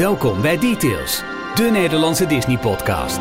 Welkom bij Details, de Nederlandse Disney-podcast.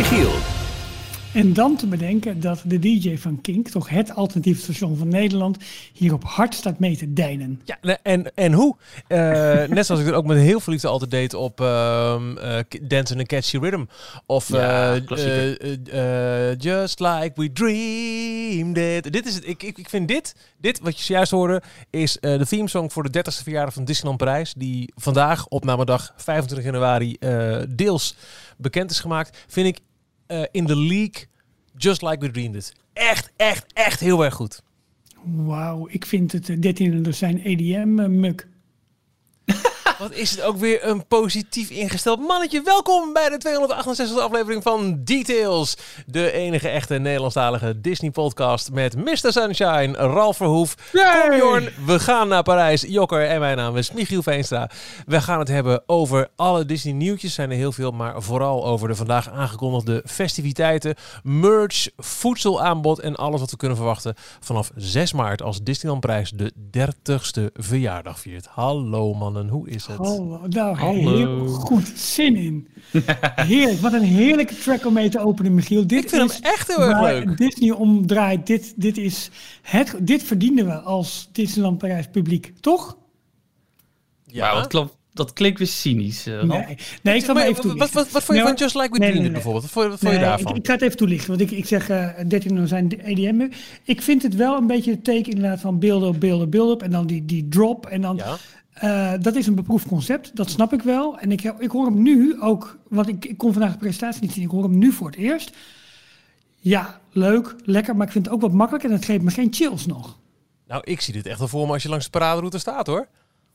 Michiel. En dan te bedenken dat de DJ van Kink, toch het alternatief station van Nederland, hierop hard staat mee te deinen. Ja, en, en hoe? Eh, net zoals ik het ook met heel veel liefde altijd deed op ehm eh, K- Dance in a Catchy Rhythm. Of Ja, eh, eh, Just Like We Dreamed It. Dit is het. Ik, ik, ik vind dit, dit wat je zojuist hoorde, is eh, de themesong voor de 30ste verjaardag van Disneyland Parijs. Die vandaag, opnamedag 25 januari, eh, deels bekend is gemaakt. Vind ik eh, in de league Just Like We Dreamed It. Echt, echt, echt heel erg goed. Wauw, ik vind het eh, 13 dozijn EDM-muk. Wat is het ook weer een positief ingesteld mannetje. Welkom bij de 268e aflevering van Details. De enige echte Nederlandstalige Disney-podcast met Mr. Sunshine, Ralf Verhoef, Jorn. We gaan naar Parijs. Jokker en mijn naam is Michiel Veenstra. We gaan het hebben over alle Disney-nieuwtjes. zijn er heel veel, maar vooral over de vandaag aangekondigde festiviteiten, merch, voedselaanbod en alles wat we kunnen verwachten vanaf 6 maart als Disneyland Parijs de 30ste verjaardag viert. Hallo mannen, hoe is het? Hallo, nou, Hallo. heel goed. Zin in. Heerlijk, wat een heerlijke track om mee te openen, Michiel. Dit Ik vind is hem echt heel erg waar leuk. Disney om draait. Dit, dit, is het, dit verdienen we als Disneyland Parijs publiek, toch? Ja, dat, klopt, dat klinkt weer cynisch. eh. Nee, nee ik ga maar even wat, wat, toelichten. wat, wat vond je van Just Like We nee, Dreamed nee, nee. bijvoorbeeld? Wat vond, je- wat vond je Nee, daarvan? Ik, ik ga het even toelichten, want ik, ik zeg eh 13 zijn EDM. Ik vind het wel een beetje het teken inderdaad van build-up, build-up, build-up. En dan die, die drop. En dan, Ja. Eh, dat is een beproefd concept, dat snap ik wel. En ik, ik hoor hem nu ook, want ik, ik kon vandaag de presentatie niet zien. Ik hoor hem nu voor het eerst. Ja, leuk, lekker, maar ik vind het ook wat makkelijk. En het geeft me geen chills nog. Nou, ik zie dit echt wel voor me als je langs de paraderoute staat hoor.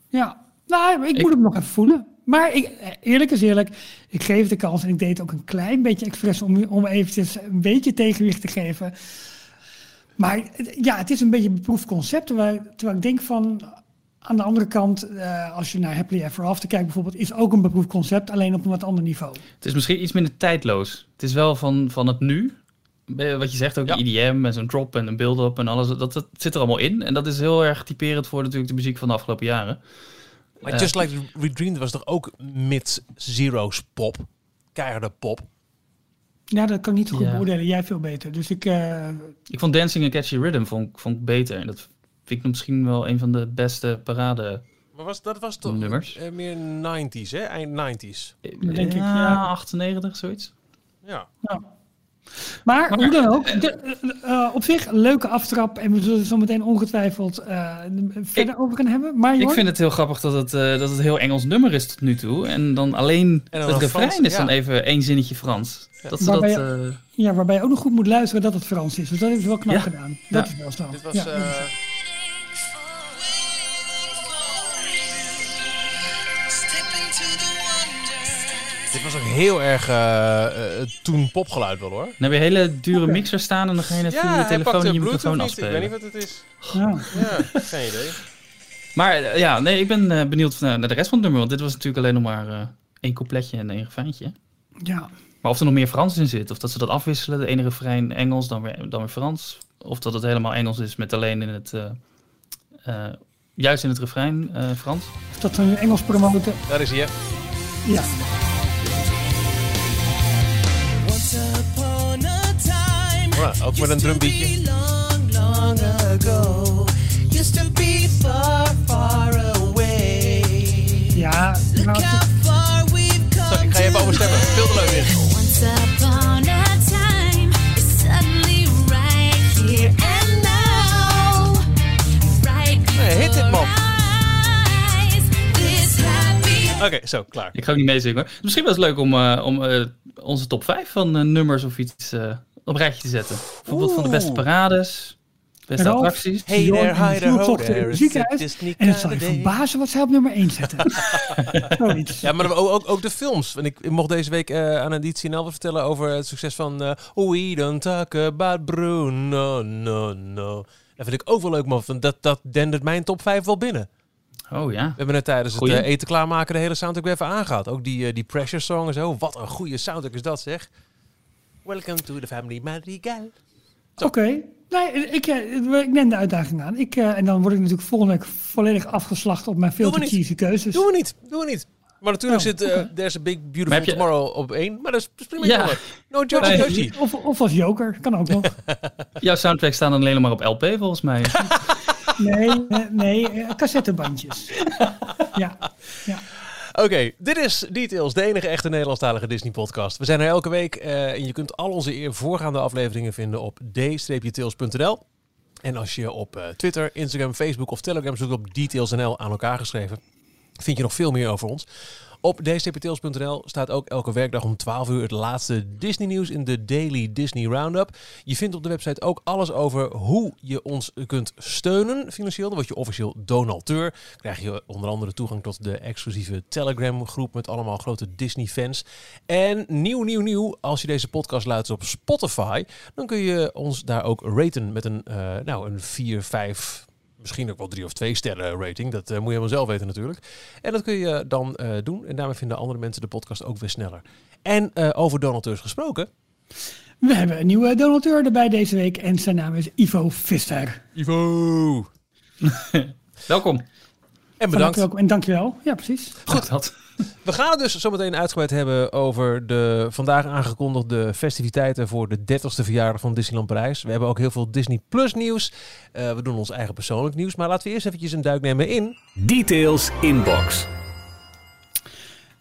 Ja, nou, ik, moet hem nog even voelen. Maar ik, eh, eerlijk is eerlijk, ik geef het de kans en ik deed het ook een klein beetje expres om, om eventjes een beetje tegenwicht te geven. Maar het- ja, het is een beetje een beproefd concept, terwijl, terwijl ik denk van, aan de andere kant, eh, als je naar Happily Ever After kijkt bijvoorbeeld, is ook een beproefd concept, alleen op een wat ander niveau. Het is misschien iets minder tijdloos. Het is wel van, van het nu. Eh, Wat je zegt ook, Ja. IDM en zo'n drop en een build-up en alles. Dat, dat zit er allemaal in. En dat is heel erg typerend voor natuurlijk de muziek van de afgelopen jaren. Maar Eh. Just Like We Dreamed was toch ook mid-zero's pop? Keiharde pop. Ja, dat kan ik niet goed Ja. beoordelen, jij veel beter. Dus ik, eh, Ik vond Dancing a Catchy Rhythm vond, ik- vond ik beter. En dat vind ik misschien wel een van de beste parade Maar was, dat was toch nummers. eh, meer 90s, hè? Eind 90s. denk ik, ja, ja. 98, zoiets. Ja. Maar, hoe dan ook, de- eh, eh, op zich een leuke aftrap. En we zullen er zo meteen ongetwijfeld eh, verder over gaan hebben. Maar Ik vind het heel grappig dat het, eh, dat het heel Engels nummer is tot nu toe. En dan alleen En dan het refrein Frans, is dan ja. even één zinnetje Frans. Dat ze Waarbij dat... eh, ja, waarbij je ook nog goed moet luisteren dat het Frans is. Dus dat is wel knap Ja. gedaan. Dat Ja. is wel zo. Dit was... dit was ook heel erg eh, eh, toen popgeluid wel hoor. Dan heb je hele dure mixer staan en dan ga je net via je telefoon en je microfoon niet. Ik weet afspelen. niet wat het is. ja. Ja, geen idee. Maar eh, ja, nee, ik ben benieuwd naar, de rest van het nummer. Want dit was natuurlijk alleen nog maar eh, één coupletje en één refreintje. ja. Maar of er nog meer Frans in zit, of dat ze dat afwisselen, de ene refrein Engels, dan weer, dan weer Frans. Of dat het helemaal Engels is met alleen in het, eh, eh, juist in het refrein eh, Frans. Of dat we nu Engels promoten. Daar is hij. hè. Ja. prima. Ook met een drumbeatje. To be far, away. Ja, nou... Zo, ik ga je even overstemmen. Veel te leuk weer. Once a time, it's suddenly right here and now. Right nee. Oké, okay, zo, klaar. Ik ga ook niet meezingen. Misschien was het leuk om, uh, om uh, onze top 5 van uh, nummers of iets op een rijtje te zetten. Bijvoorbeeld van de beste parades, beste Ralf. attracties. Hey Jorn there, hi there, ho Vloedtocht in there. het ziekenhuis. En het zal je verbazen wat zij op nummer 1 zetten. Ja, maar ook, ook, ook de films. Want ik, ik mocht deze week eh, aan Editie NL wat vertellen over het succes van eh, We Don't Talk About Bruno, no, no. Dat vind ik ook wel leuk, man. Want dat, dat dendert mijn top 5 wel binnen. Oh ja. We hebben net tijdens Goeie. het eh, eten klaarmaken de hele soundtrack weer even aangehaald. Ook die, die Pressure Song en zo. Wat een goede soundtrack is dat, zeg. Welcome to the family Madrigal. Oké. Nee, ik, eh, ik neem de uitdaging aan. Ik, eh, en dan word ik natuurlijk volgende week volledig afgeslacht op mijn veel te cheesy keuzes. Doen we niet, doen we niet. Maar natuurlijk Oh, zit eh. There's a Big Beautiful je- Tomorrow op één. Maar dat is, dat is prima. Ja. jammer. No Joji Nee. Joji. Of, of als joker, kan ook nog. Jouw soundtracks staan dan alleen maar op LP volgens mij. Nee, nee, cassettebandjes. Ja, ja. Oké, dit is Details, de enige echte Nederlandstalige Disney-podcast. We zijn er elke week eh, en je kunt al onze voorgaande afleveringen vinden op d-tails.nl. En als je op eh, Twitter, Instagram, Facebook of Telegram zoekt op DetailsNL aan elkaar geschreven, vind je nog veel meer over ons. Op dstptails.nl staat ook elke werkdag om 12 uur het laatste Disney nieuws in de Daily Disney Roundup. Je vindt op de website ook alles over hoe je ons kunt steunen financieel. Dan word je officieel donateur. Krijg je onder andere toegang tot de exclusieve Telegram groep met allemaal grote Disney fans. En nieuw, nieuw, nieuw, als je deze podcast luistert op Spotify, dan kun je ons daar ook raten met een, eh, nou, een 4, 5, misschien ook wel drie of twee sterren rating. Dat eh, moet je helemaal zelf weten natuurlijk. En dat kun je dan eh, doen. En daarmee vinden andere mensen de podcast ook weer sneller. En eh, over donateurs gesproken. We hebben een nieuwe donateur erbij deze week en zijn naam is Ivo Visser. Ivo! Welkom. En bedankt. welkom En dankjewel. Ja, precies. Goed. Dat. We gaan het dus zometeen uitgebreid hebben over de vandaag aangekondigde festiviteiten voor de 30ste verjaardag van Disneyland Parijs. We hebben ook heel veel Disney Plus nieuws. Eh, we doen ons eigen persoonlijk nieuws. Maar laten we eerst eventjes een duik nemen in. Details Inbox.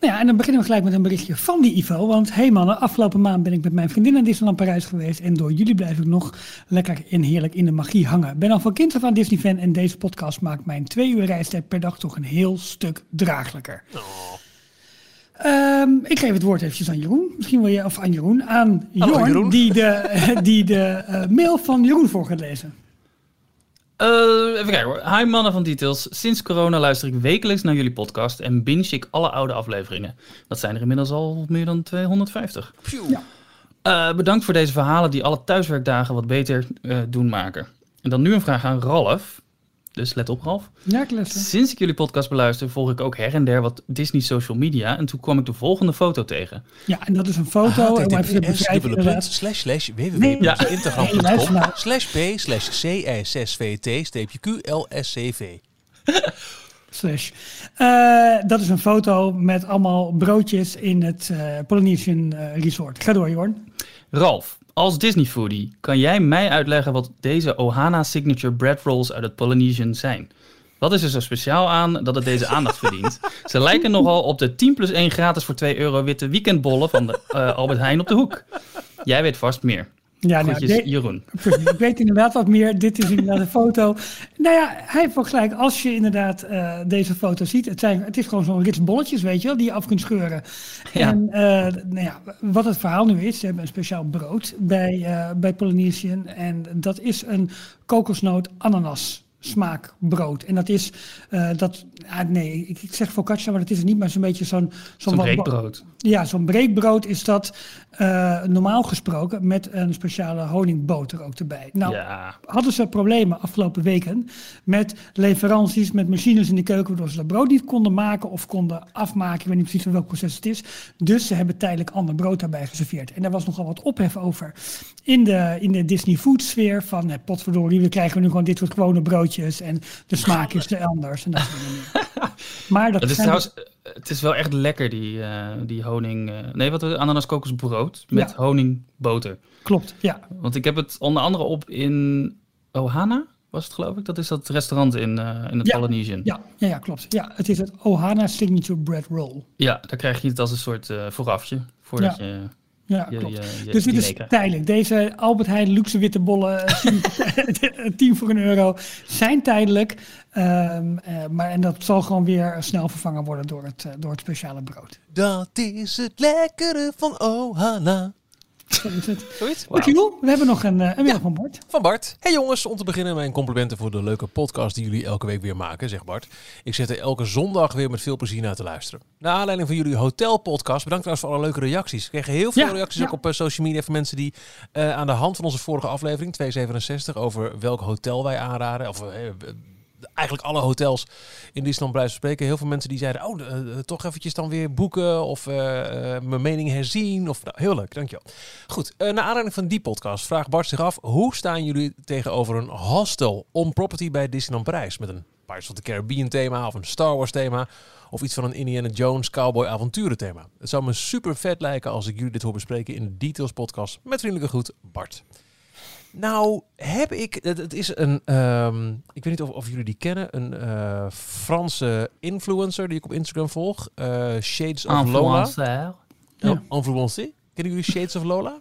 Nou ja, en dan beginnen we gelijk met een berichtje van die Ivo. Want hey mannen, afgelopen maand ben ik met mijn vriendin naar Disneyland Parijs geweest. En door jullie blijf ik nog lekker en heerlijk in de magie hangen. Ben al van kind af aan Disney fan en deze podcast maakt mijn twee uur reistijd per dag toch een heel stuk draaglijker. Ehm, ik geef het woord eventjes aan Jeroen. Misschien wil je, of aan Jeroen, aan Hallo, Jorn, Jeroen. die de, die de eh, mail van Jeroen voor gaat lezen. Eh, even kijken hoor. Hi mannen van Details. Sinds corona luister ik wekelijks naar jullie podcast en binge ik alle oude afleveringen. Dat zijn er inmiddels al meer dan 250. Ja. Eh, bedankt voor deze verhalen die alle thuiswerkdagen wat beter eh, doen maken. En dan nu een vraag aan Ralf. Dus let op Ralf. Ja, Klesse. Sinds ik jullie podcast beluister volg ik ook her en der wat Disney social media. En toen kwam ik de volgende foto tegen. Ja, en dat is een foto. om even te begrijpen inderdaad. slash slash Nee, nee, luister www.instagram.com nou. slash p slash csvt streepje qlscv. Slash. Eh, dat is een foto met allemaal broodjes in het eh, Polynesian eh, Resort. Ga door, Jorn. Ralf, als Disney foodie, kan jij mij uitleggen wat deze Ohana Signature Bread Rolls uit het Polynesian zijn? Wat is er zo speciaal aan dat het deze aandacht verdient? Ze lijken nogal op de 10 plus 1 gratis voor 2 euro witte weekendbollen van de, eh, Albert Heijn op de hoek. Jij weet vast meer. Ja, nou, Groetjes, Jeroen. ik weet inderdaad wat meer. Dit is inderdaad een foto. Nou ja, hij heeft wel gelijk. Als je inderdaad eh, deze foto ziet. Het, zijn, het is gewoon zo'n rits bolletjes, weet je wel, die je af kunt scheuren. Ja. En eh, nou ja, wat het verhaal nu is, ze hebben een speciaal brood bij, eh, bij Polynesian. En dat is een kokosnoot ananas smaakbrood. En dat is, eh, dat, ah, nee, ik, ik zeg focaccia, maar dat is het niet, maar zo'n beetje zo'n... Zo'n wat- breekbrood. Ja, zo'n breekbrood is dat eh, normaal gesproken met een speciale honingboter ook erbij. Nou, Ja, hadden ze problemen afgelopen weken met leveranties, met machines in de keuken, waardoor ze dat brood niet konden maken of konden afmaken. Ik weet niet precies welk proces het is. Dus ze hebben tijdelijk ander brood daarbij geserveerd. En daar was nogal wat ophef over in de, in de Disney food sfeer van eh, potverdorie, we krijgen nu gewoon dit soort gewone broodjes en de smaak is er anders. En dat soort dingen. Maar dat het is trouwens, het is wel echt lekker die, eh, die honing, eh, nee wat ananas kokosbrood met Ja. honingboter. klopt, ja. Want ik heb het onder andere op in Ohana, was het geloof ik. Dat is dat restaurant in, eh, in het Ja. Polynesian. Ja, ja, ja, klopt. Ja, het is het Ohana Signature Bread Roll. Ja, daar krijg je het als een soort eh, voorafje. Voordat Ja. je Ja, je, klopt. je, je Dus dit is tijdelijk. Deze Albert Heijn luxe witte bollen, eh, 10, 10 voor een euro, zijn tijdelijk. Ehm, eh, maar, en dat zal gewoon weer snel vervangen worden door het, eh, door het speciale brood. Dat is het lekkere van Ohana. Zoiets? Dankjewel. We hebben nog een, een mail van Bart. Van Bart. Hey jongens, om te beginnen mijn complimenten voor de leuke podcast die jullie elke week weer maken, zegt Bart. Ik zit er elke zondag weer met veel plezier naar te luisteren. Naar aanleiding van jullie hotelpodcast, bedankt trouwens voor alle leuke reacties. We kregen heel veel Ja, reacties ja. ook op eh, social media van mensen die eh, aan de hand van onze vorige aflevering, 267, over welk hotel wij aanraden. Of eigenlijk alle hotels in Disneyland Parijs spreken. Heel veel mensen die zeiden, oh, eh, eh, toch eventjes dan weer boeken of eh, mijn mening herzien. Of, nou, heel leuk, dankjewel. Goed, naar aanleiding van die podcast vraagt Bart zich af... hoe staan jullie tegenover een hostel on property bij Disneyland Parijs? Met een Pirates of the Caribbean thema of een Star Wars thema... of iets van een Indiana Jones cowboy avonturen thema. Het zou me super vet lijken als ik jullie dit hoor bespreken in de Details podcast. Met vriendelijke groet, Bart. Nou, heb ik... Het, het is een... ehm, ik weet niet of, of jullie die kennen. Een eh, Franse influencer die ik op Instagram volg. eh, Shades of Lola. Influencer. Ja. Influencer. Kennen jullie Shades of Lola?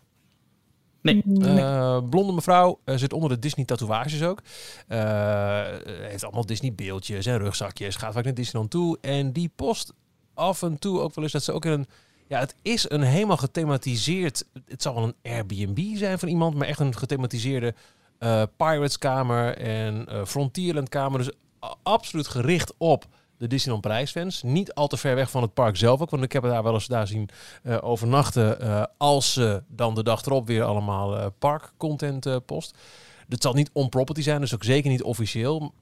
Nee. Eh, blonde mevrouw, eh, zit onder de Disney tatoeages ook. Eh, heeft allemaal Disney beeldjes en rugzakjes. Gaat vaak naar Disneyland toe. En die post af en toe ook wel eens dat ze ook in een... Ja, het is een helemaal gethematiseerd... Het zal wel een Airbnb zijn van iemand, maar echt een gethematiseerde eh Pirates-kamer en eh Frontierland-kamer. Dus a- absoluut gericht op de Disneyland Parijs-fans. Niet al te ver weg van het park zelf ook, want ik heb daar wel eens daar zien eh, overnachten als ze dan de dag erop weer allemaal parkcontent post. Het zal niet on-property zijn, dus ook zeker niet officieel.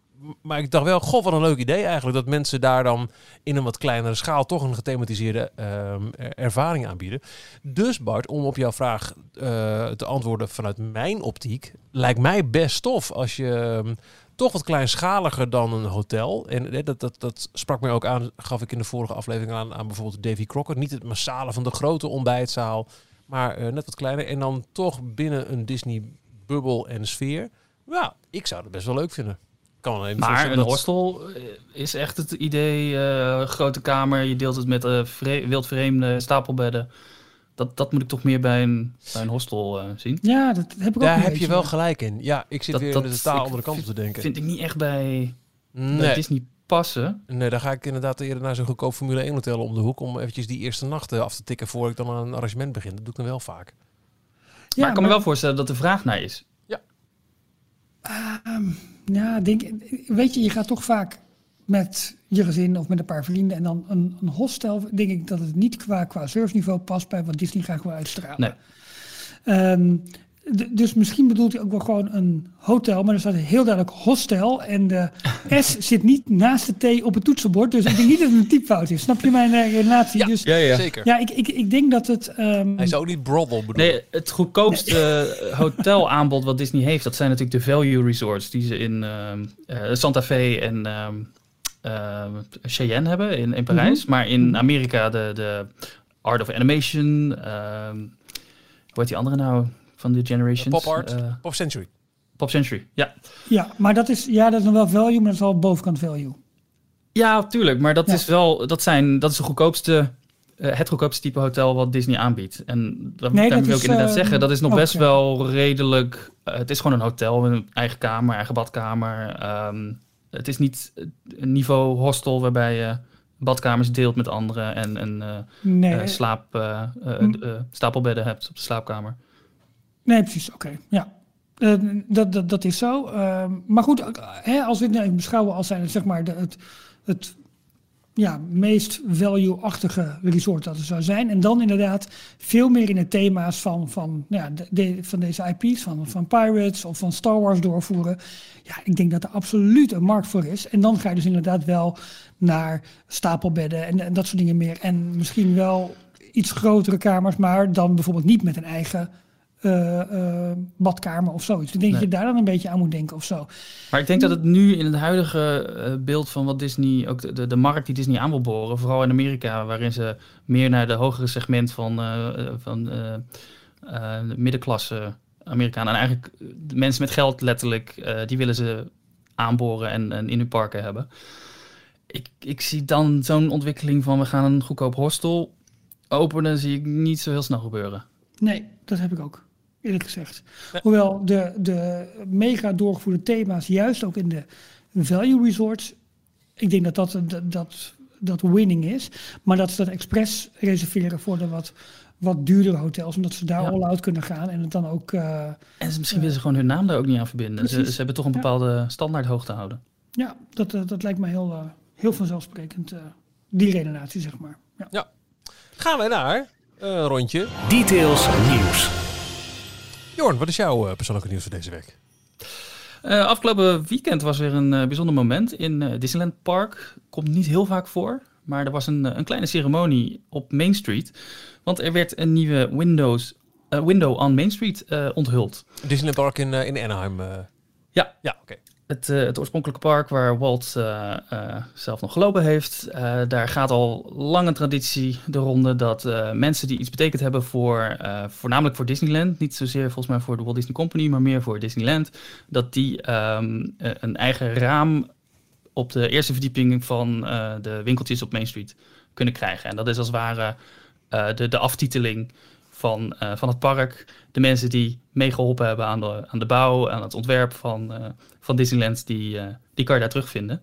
Maar ik dacht wel, goh, wat een leuk idee eigenlijk. Dat mensen daar dan in een wat kleinere schaal toch een gethematiseerde er- ervaring aanbieden. Dus Bart, om op jouw vraag eh, te antwoorden vanuit mijn optiek, lijkt mij best tof als je ehm, toch wat kleinschaliger dan een hotel. En eh, dat, dat, dat sprak mij ook aan, gaf ik in de vorige aflevering aan, aan bijvoorbeeld Davy Crockett. Niet het massale van de grote ontbijtzaal, maar eh, net wat kleiner. En dan toch binnen een Disney-bubbel en sfeer. Ja, ik zou het best wel leuk vinden. Kan Maar een dat- hostel eh, is echt het idee, eh, grote kamer, je deelt het met eh vre wildvreemde stapelbedden. Dat, dat moet ik toch meer bij een, bij een hostel eh, zien. Ja, dat heb ik ook Daar heb je wel gelijk in. Ja, ik zit Dat- weer dat- in de totaal andere kant op te denken. Vind ik niet echt bij, bij nee, Disney passen. nee, daar ga ik inderdaad eerder naar zo'n goedkoop Formule 1 hotel om de hoek... om eventjes die eerste nacht eh, af te tikken voor ik dan aan een arrangement begin. Dat doe ik dan wel vaak. Ja, maar ik kan me wel voorstellen dat er vraag naar is. Ja, denk, weet je, je gaat toch vaak met je gezin of met een paar vrienden en dan een, een hostel. Denk ik dat het niet qua, qua surfniveau past bij wat Disney graag wil uitstralen. Nee. Ehm, dus misschien bedoelt hij ook wel gewoon een hotel, maar er staat heel duidelijk hostel. En de S zit niet naast de T op het toetsenbord. Dus ik denk niet dat het een typfout is. Snap je mijn eh, relatie? Ja. Dus Zeker. ja, ik, ik, ik denk dat het. ehm, Hij zou ook niet brothel bedoelen. Nee, het goedkoopste hotelaanbod wat Disney heeft, dat zijn natuurlijk de value resorts die ze in ehm, eh, Santa Fe en ehm ehm, Cheyenne hebben in, in Parijs. Maar in Amerika de, de Art of Animation, ehm hoe heet die andere nou van de Generations? Pop Art, Eh, Pop Century. Pop Century, ja. ja, maar dat is, ja, dat is nog wel value, maar dat is wel bovenkant value. Ja, tuurlijk. Maar dat Ja. is wel, dat zijn, dat is de goedkoopste, eh, het goedkoopste type hotel wat Disney aanbiedt. En dat, Nee, dat wil ik inderdaad eh, zeggen, dat is nog ook, best wel redelijk. het is gewoon een hotel met een eigen kamer, eigen badkamer. Ehm, het is niet een niveau hostel waarbij je badkamers deelt met anderen en, en eh, Nee, eh, slaap, Hm. eh, stapelbedden hebt op de slaapkamer. Nee, precies. Oké, ja. Eh, dat, dat, dat is zo. Ehm, maar goed, hè, als we het nou beschouwen als zijn het, zeg maar de, het, het ja, meest value-achtige resort dat er zou zijn. En dan inderdaad veel meer in de thema's van, van, ja, de, van deze IP's, van, van Pirates of van Star Wars doorvoeren. Ja, ik denk dat er absoluut een markt voor is. En dan ga je dus inderdaad wel naar stapelbedden en, en dat soort dingen meer. En misschien wel iets grotere kamers, maar dan bijvoorbeeld niet met een eigen eh, badkamer of zoiets. Ik denk dat je daar dan een beetje aan moet denken of zo. Maar ik denk dat het nu in het huidige eh, beeld van wat Disney, ook de, de, de markt die Disney aan wil boren, vooral in Amerika, waarin ze meer naar de hogere segment van, van de middenklasse Amerikanen en eigenlijk de mensen met geld letterlijk, die willen ze aanboren en, en in hun parken hebben. Ik, ik zie dan zo'n ontwikkeling van we gaan een goedkoop hostel openen, zie ik niet zo heel snel gebeuren. Nee, dat heb ik ook, eerlijk gezegd. Hoewel de, de mega doorgevoerde thema's, juist ook in de value resorts, ik denk dat dat, dat, dat, dat winning is. Maar dat ze dat expres reserveren voor de wat, wat duurdere hotels, omdat ze daar Ja. all-out kunnen gaan en het dan ook... eh, En ze, misschien willen ze gewoon hun naam daar ook niet aan verbinden. Ze, ze hebben toch een Ja. bepaalde standaard hoogte houden. ja, dat, dat lijkt me heel, eh, heel vanzelfsprekend, eh, die redenatie, zeg maar. Ja. Gaan wij naar een rondje. Details nieuws. Jorn, wat is jouw eh, persoonlijke nieuws voor deze week? Eh, afgelopen weekend was er een eh, bijzonder moment in Disneyland Park. Komt niet heel vaak voor, maar er was een, een kleine ceremonie op Main Street. Want er werd een nieuwe Windows, window on Main Street onthuld. Disneyland Park in, in Anaheim. Ja. Ja, oké. Het, eh, het oorspronkelijke park waar Walt eh, eh, zelf nog gelopen heeft. daar gaat al lange traditie de ronde dat mensen die iets betekend hebben voor, voornamelijk voor Disneyland, niet zozeer volgens mij voor de Walt Disney Company, maar meer voor Disneyland, dat die ehm, eh, een eigen raam op de eerste verdieping van de winkeltjes op Main Street kunnen krijgen. En dat is als het ware de, de aftiteling van, eh, van het park. De mensen die meegeholpen hebben aan de, aan de bouw, aan het ontwerp van, eh, van Disneyland, die, eh, die kan je daar terugvinden.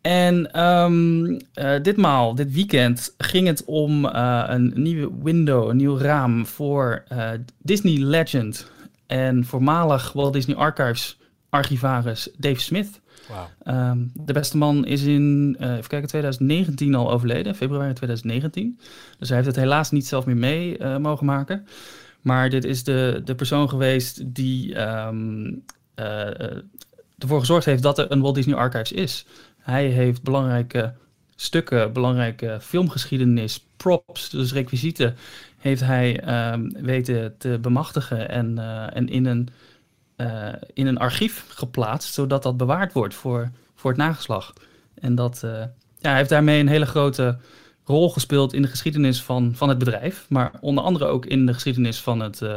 En eh, ditmaal, dit weekend, ging het om een nieuwe window, een nieuw raam voor Disney Legend en voormalig Walt Disney Archives archivaris Dave Smith. Ehm, de beste man is in, eh, even kijken, 2019 al overleden, februari 2019. Dus hij heeft het helaas niet zelf meer mee eh, mogen maken. Maar dit is de, de persoon geweest die ehm, eh, ervoor gezorgd heeft dat er een Walt Disney Archives is. Hij heeft belangrijke stukken, belangrijke filmgeschiedenis, props, dus requisieten, heeft hij ehm, weten te bemachtigen en, en in, een, eh, in een archief geplaatst, zodat dat bewaard wordt voor, voor het nageslacht. En dat, eh, ja, hij heeft daarmee een hele grote rol gespeeld in de geschiedenis van, van het bedrijf, maar onder andere ook in de geschiedenis van het. eh,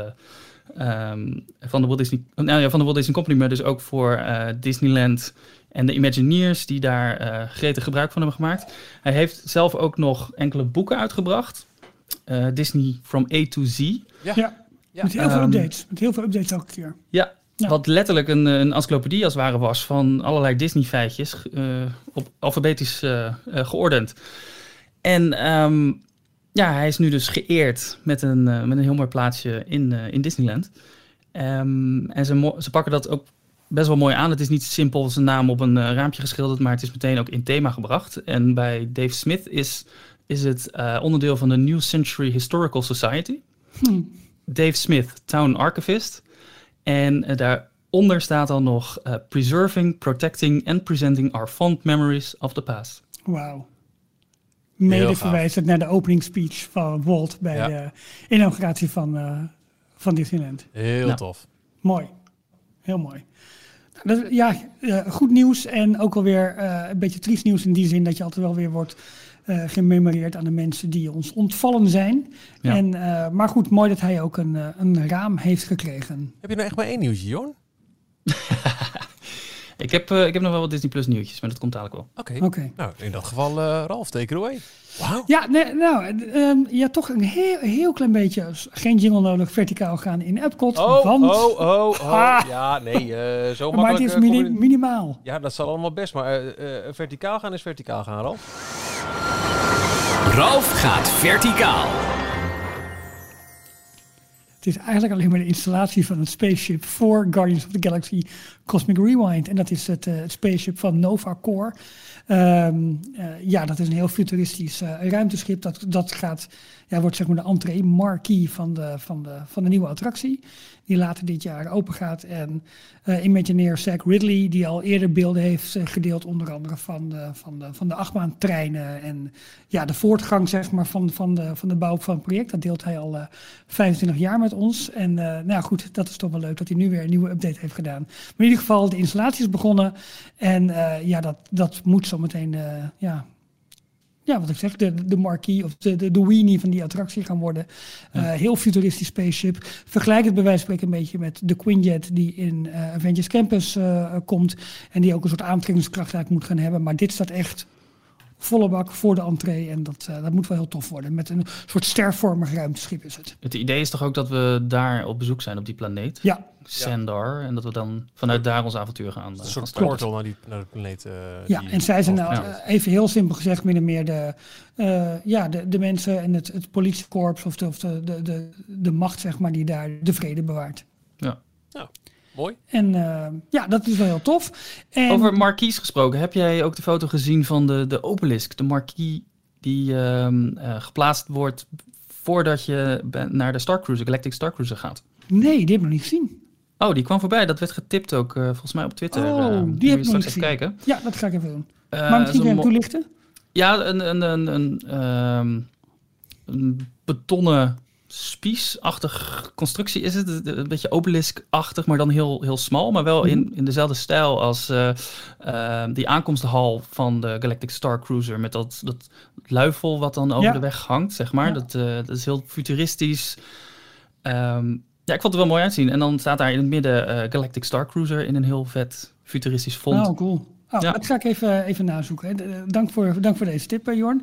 ehm, van, de Walt Disney, nou ja, van de Walt Disney Company, maar dus ook voor eh, Disneyland en de Imagineers die daar eh gretig gebruik van hebben gemaakt. Hij heeft zelf ook nog enkele boeken uitgebracht. Eh, Disney From A to Z. Ja, Ja, met heel veel ehm, updates. Met heel veel updates elke keer. Ja, Ja. wat letterlijk een, een encyclopedie als het ware was van allerlei Disney-feitjes eh, op alfabetisch eh, eh, geordend. En ehm, ja, hij is nu dus geëerd met een, met een heel mooi plaatsje in, in Disneyland. Ehm, en ze, ze pakken dat ook best wel mooi aan. Het is niet simpel zijn naam op een raampje geschilderd, maar het is meteen ook in thema gebracht. En bij Dave Smith is, is het onderdeel van de New Century Historical Society. Hm. Dave Smith, Town Archivist. En eh, daaronder staat dan nog eh, Preserving, Protecting and Presenting Our Fond Memories of the Past. Wauw. Mede gaaf. verwijzend naar de opening speech van Walt bij Ja. de inauguratie van, eh, van Disneyland. Heel Ja. tof. Mooi. Heel mooi. Dat, ja, eh, goed nieuws en ook alweer eh een beetje triest nieuws in die zin dat je altijd wel weer wordt eh, gememoreerd aan de mensen die ons ontvallen zijn. Ja. En, eh, maar goed, mooi dat hij ook een, eh, een raam heeft gekregen. Heb je nou echt maar één nieuwtje, Jorn? Ik heb, eh, ik heb nog wel wat Disney Plus nieuwtjes, maar dat komt dadelijk wel. Oké. Oké. Nou, in dat geval, eh Ralf, take it away. Wauw. Ja, nee, nou, eh, ehm, ja, toch een heel, heel klein beetje, geen jingle nodig, verticaal gaan in Epcot. Oh, want, oh, oh, oh. Ah. Ja, nee, eh, zo maar het makkelijk. is mini- minimaal. Ja, dat zal allemaal best, maar eh, eh, verticaal gaan is verticaal gaan, Ralf. Ralf gaat verticaal. Het is eigenlijk alleen maar de installatie van het spaceship voor Guardians of the Galaxy Cosmic Rewind. En dat is het, eh, het spaceship van Nova Core. Ehm, eh, ja, dat is een heel futuristisch eh, ruimteschip. Dat, dat gaat, ja, wordt zeg maar de entree marquee van de, van, de, van de nieuwe attractie. Die later dit jaar open gaat. En eh Imagineer Zach Ridley, die al eerder beelden heeft eh, gedeeld, onder andere van de, van de, van de achtbaantreinen. En ja, de voortgang zeg maar, van, van, de, van de bouw van het project. Dat deelt hij al eh, 25 jaar met ons. En eh, nou goed, dat is toch wel leuk dat hij nu weer een nieuwe update heeft gedaan. Maar in ieder geval, de installatie is begonnen. En eh, ja, dat, dat moet zo meteen, eh, ja, ja, wat ik zeg, de, de marquee of de, de, de weenie van die attractie gaan worden. Eh, heel futuristisch spaceship. Vergelijk het bij wijze van spreken een beetje met de Quinjet die in eh, Avengers Campus eh, komt. En die ook een soort aantrekkingskracht eigenlijk moet gaan hebben. Maar dit staat echt volle bak voor de entree. En dat, eh, dat moet wel heel tof worden. Met een soort stervormig ruimteschip is het. Het idee is toch ook dat we daar op bezoek zijn op die planeet? Ja, Sandar. En dat we dan vanuit daar ons avontuur gaan. eh, Een gaan soort portal naar die, naar de planeet. eh, ja. die- en zij zijn nou, Ja. eh, even heel simpel gezegd, min of meer de, eh, ja, de, de mensen en het, het politiekorps of, de, of de, de, de, de macht, zeg maar, die daar de vrede bewaart. Ja. Mooi. En eh, ja, dat is wel heel tof. En, Over marquise gesproken, heb jij ook de foto gezien van de, de obelisk, de marquis die ehm, eh, geplaatst wordt voordat je naar de Star Cruiser, Galactic Star Cruiser gaat? Nee, die heb ik nog niet gezien. Oh, die kwam voorbij. Dat werd getipt ook eh, volgens mij op Twitter. Oh, die heb ik nog niet even kijken. Ja, dat ga ik even doen. Eh, maar misschien kan je toelichten? Ja, een, een, een, een, een betonnen spiesachtig constructie is het. Een beetje obelisk-achtig, maar dan heel, heel smal. Maar wel in, in dezelfde stijl als eh, eh, die aankomsthal van de Galactic Star Cruiser. Met dat, dat luifel wat dan over Ja. de weg hangt, zeg maar. Ja. Dat, eh, dat is heel futuristisch. Ehm, ja, ik vond het wel mooi uitzien. En dan staat daar in het midden Galactic Star Cruiser in een heel vet futuristisch font. Oh, cool. Oh, Ja. Dat ga ik even, even nazoeken. de- Dank voor, dank voor deze tip, eh, Jorn.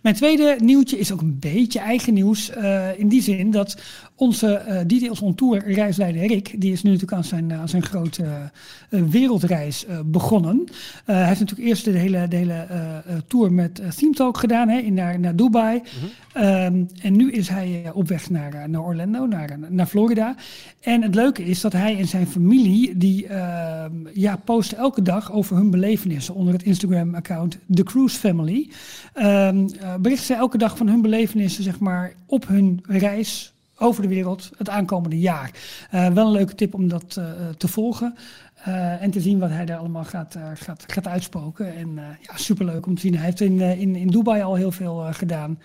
Mijn tweede nieuwtje is ook een beetje eigen nieuws. eh, in die zin dat onze eh, Details on Tour reisleider Rick... die is nu natuurlijk aan zijn, aan zijn grote eh, wereldreis eh, begonnen. Eh, hij heeft natuurlijk eerst de hele, de hele eh, eh, tour met uh, Theme Talk gedaan hè, in, naar, naar Dubai. Ehm, en nu is hij eh, op weg naar, eh, naar Orlando, naar, naar Florida. En het leuke is dat hij en zijn familie... die ehm, ja, posten elke dag over hun belevenissen... onder het Instagram-account The Cruise Family. Ehm eh, berichten zij elke dag van hun belevenissen zeg maar, op hun reis over de wereld het aankomende jaar. Eh, wel een leuke tip om dat eh, te volgen. en te zien wat hij daar allemaal gaat, gaat, gaat uitspoken. En ja, superleuk om te zien. Hij heeft in, in, in Dubai al heel veel gedaan.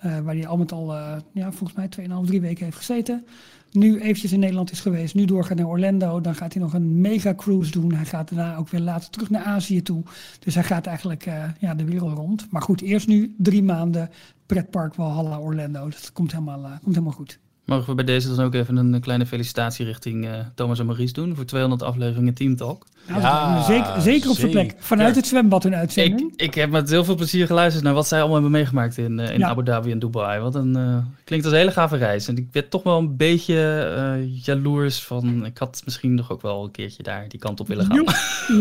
waar hij al met al, ja, volgens mij 2,5, 3 weken heeft gezeten. Nu eventjes in Nederland is geweest. Nu doorgaat naar Orlando. Dan gaat hij nog een mega cruise doen. Hij gaat daarna ook weer later terug naar Azië toe. Dus hij gaat eigenlijk eh, ja, de wereld rond. Maar goed, eerst nu drie maanden pretpark Valhalla Orlando. Dat komt helemaal, eh, komt helemaal goed. Mogen we bij deze dan ook even een kleine felicitatie richting eh, Thomas en Maurice doen voor 200 afleveringen Team Talk? Nou, Ja, zeker, zeker op zijn plek. Vanuit het zwembad een Ik, uitzending. ik heb met heel veel plezier geluisterd naar wat zij allemaal hebben meegemaakt in, eh, in Ja. Abu Dhabi en Dubai. Wat een, eh, klinkt als een hele gave reis. En ik werd toch wel een beetje eh, jaloers van, ik had misschien nog ook wel een keertje daar die kant op willen gaan. Jo,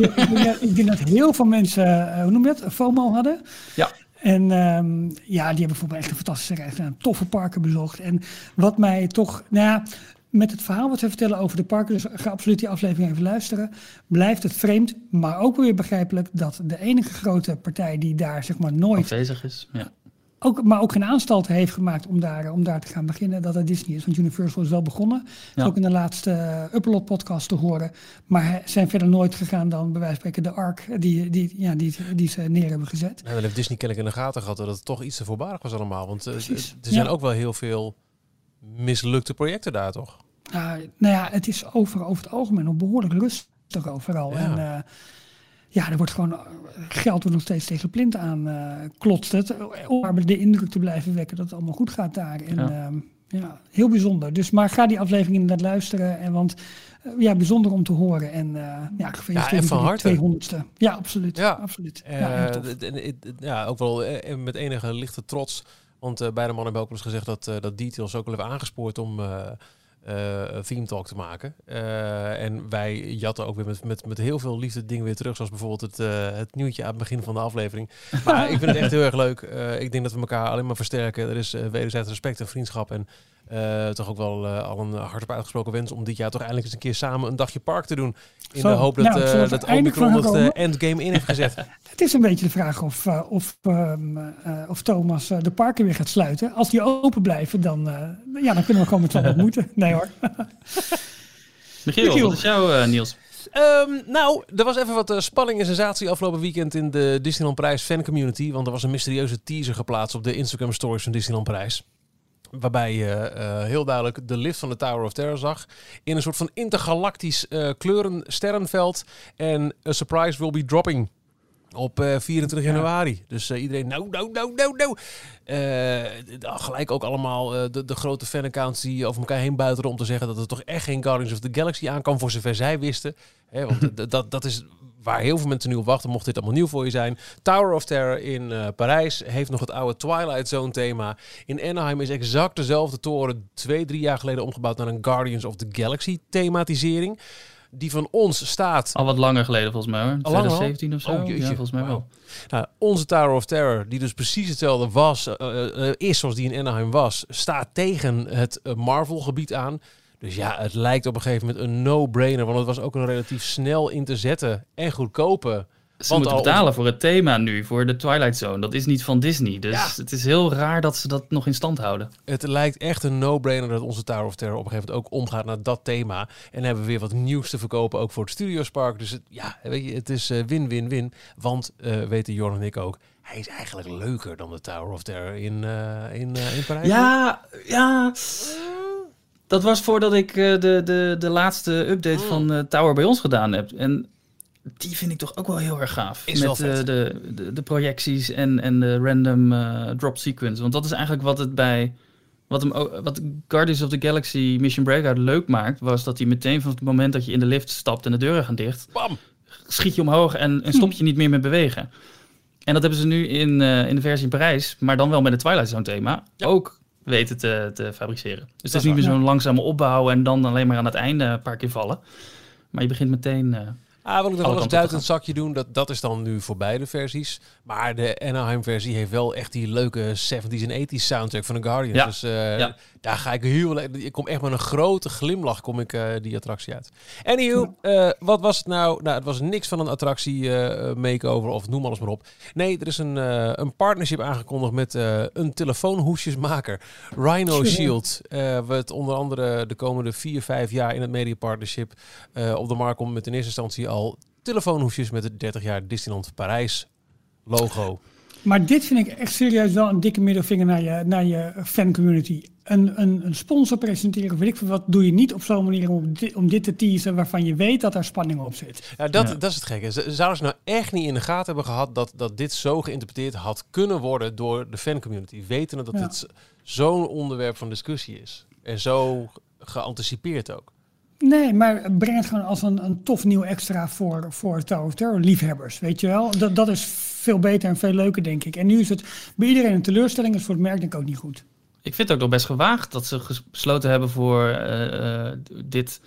ik, denk dat, ik denk dat heel veel mensen, eh, hoe noem je dat, FOMO hadden. Ja. En ehm, ja, die hebben voor mij echt een fantastische reis gedaan. Toffe parken bezocht. En wat mij toch, nou ja, met het verhaal wat ze vertellen over de parken, dus ga absoluut die aflevering even luisteren, blijft het vreemd, maar ook weer begrijpelijk dat de enige grote partij die daar zeg maar nooit Afwezig is. Ja. ook, maar ook geen aanstalten heeft gemaakt om daar, om daar te gaan beginnen, dat het Disney is. Want Universal is wel begonnen. Is Ja. ook in de laatste uh, Upload podcast te horen. Maar zijn verder nooit gegaan dan bij wijze van spreken de ARC die, die, ja, die, die ze neer hebben gezet. Nou, dan heeft Disney kennelijk in de gaten gehad dat het toch iets te voorbarig was allemaal. Want eh, er zijn ja. ook wel heel veel mislukte projecten daar, toch? Uh, nou ja, het is over, over het algemeen nog behoorlijk rustig overal. Ja. En uh, ja, er wordt gewoon eh, geld wordt nog steeds tegen plint aan uh, klotst het. Om maar de indruk te blijven wekken dat het allemaal goed gaat daar. En, Ja. uh, ja, heel bijzonder. Dus maar ga die aflevering inderdaad luisteren. En want uh, ja, bijzonder om te horen. En uh, ja, Ja, en van harte. 200ste. Ja, absoluut. Ja. absoluut. Eh, ja, ja, ook wel eh, met enige lichte trots. Want eh, beide mannen hebben ook wel eens gezegd dat, eh, dat Details ook wel hebben aangespoord om eh, theme talk te maken. En wij jatten ook weer met, met, met heel veel liefde dingen weer terug. Zoals bijvoorbeeld het, het nieuwtje aan het begin van de aflevering. Maar ik vind het echt heel erg leuk. Ik denk dat we elkaar alleen maar versterken. Er is wederzijds respect en vriendschap. En eh, toch ook wel eh, al een hardop uitgesproken wens om dit jaar toch eindelijk eens een keer samen een dagje park te doen. In Zo, de hoop dat, nou, eh, dat eindelijk Omicron van het endgame in heeft gezet. Het is een beetje de vraag of, uh, of, um, uh, of Thomas uh, de parken weer gaat sluiten. Als die open blijven, dan, uh, ja, dan kunnen we gewoon met z'n allen ontmoeten. Nee hoor. Michiel, Michiel. wat is jouw uh, Niels? Um, nou, er was even wat uh, spanning en sensatie afgelopen weekend in de Disneyland Prijs fan community. Want er was een mysterieuze teaser geplaatst op de Instagram stories van Disneyland Prijs. Waarbij je uh, heel duidelijk de lift van de Tower of Terror zag. In een soort van intergalactisch uh, kleuren sterrenveld. En a surprise will be dropping. Op uh, 24 ja. januari. Dus uh, iedereen, nou, nou, nou, nou, nou. Gelijk ook allemaal uh, de, de grote fanaccounts die over elkaar heen buiteren om te zeggen dat er toch echt geen Guardians of the Galaxy aankwam voor zover zij wisten. Hè, want dat, dat is waar heel veel mensen nu op wachten, mocht dit allemaal nieuw voor je zijn. Tower of Terror in eh, Parijs heeft nog het oude Twilight Zone thema. In Anaheim is exact dezelfde toren twee, drie jaar geleden omgebouwd naar een Guardians of the Galaxy thematisering. Die van ons staat Al wat langer geleden volgens mij hoor. Al langer al? 2017 of zo. Oh, jeetje. ja, volgens mij wel. Nou, onze Tower of Terror, die dus precies hetzelfde was, eh, eh, is zoals die in Anaheim was, staat tegen het Marvel-gebied aan. Dus ja, het lijkt op een gegeven moment een no-brainer, want het was ook een relatief snel in te zetten en goedkope. Ze Want moeten al- betalen voor het thema nu, voor de Twilight Zone. Dat is niet van Disney. Dus Ja. het is heel raar dat ze dat nog in stand houden. Het lijkt echt een no-brainer dat onze Tower of Terror op een gegeven moment ook omgaat naar dat thema. En dan hebben we weer wat nieuws te verkopen, ook voor het Studiospark. Dus het, ja, weet je, het is eh, win-win-win. want, eh, weten Jorn en ik ook, hij is eigenlijk leuker dan de Tower of Terror in, eh, in, in Parijs. Ja, ja. Dat was voordat ik eh, de, de, de laatste update Mm. van eh, Tower bij ons gedaan heb. En die vind ik toch ook wel heel erg gaaf. Is Met eh, de, de, de projecties en, en de random drop sequence. Want dat is eigenlijk wat het bij... Wat, hem wat Guardians of the Galaxy Mission Breakout leuk maakt... was dat hij meteen van het moment dat je in de lift stapt en de deuren gaan dicht... Bam! schiet je omhoog en, en stop je niet meer met bewegen. En dat hebben ze nu in, in de versie in Parijs, maar dan wel met het Twilight Zone thema, Ja. ook weten te, te fabriceren. Dus het is niet meer zo'n langzame opbouw en dan alleen maar aan het einde een paar keer vallen. Maar je begint meteen... eh, Ah, wil ik nog wel eens het zakje doen. Dat, dat is dan nu voor beide versies. Maar de Anaheim-versie heeft wel echt die leuke 70s en 80s soundtrack van de Guardians. Ja. Dus eh, Ja. Daar ga ik heel... Ik kom echt met een grote glimlach kom ik, eh, die attractie uit. Anywho, eh, wat was het nou? Nou, het was niks van een attractie eh, makeover of noem alles maar op. Nee, er is een, een partnership aangekondigd met een telefoonhoesjesmaker. Rhino. Shield. wat onder andere de komende 4, 5 jaar in het media partnership op de markt komt met in eerste instantie al telefoonhoesjes met het 30 jaar Disneyland Parijs logo. Maar dit vind ik echt serieus wel een dikke middelvinger naar je, naar je fancommunity. Een, een, een sponsor presenteren, of weet ik veel wat, doe je niet op zo'n manier om dit, om dit te teasen waarvan je weet dat er spanning op zit. Ja, dat, Ja. dat is het gekke. Zouden ze nou echt niet in de gaten hebben gehad dat, dat dit zo geïnterpreteerd had kunnen worden door de fancommunity? Wetende dat Ja. dit zo'n onderwerp van discussie is. En zo geanticipeerd ook. Nee, maar breng het gewoon als een, een tof nieuw extra voor, voor Tower of Terror liefhebbers, weet je wel. Dat, dat is veel beter en veel leuker, denk ik. En nu is het bij iedereen een teleurstelling, is voor het merk denk ik ook niet goed. Ik vind het ook nog best gewaagd dat ze ges- besloten hebben voor eh, eh, dit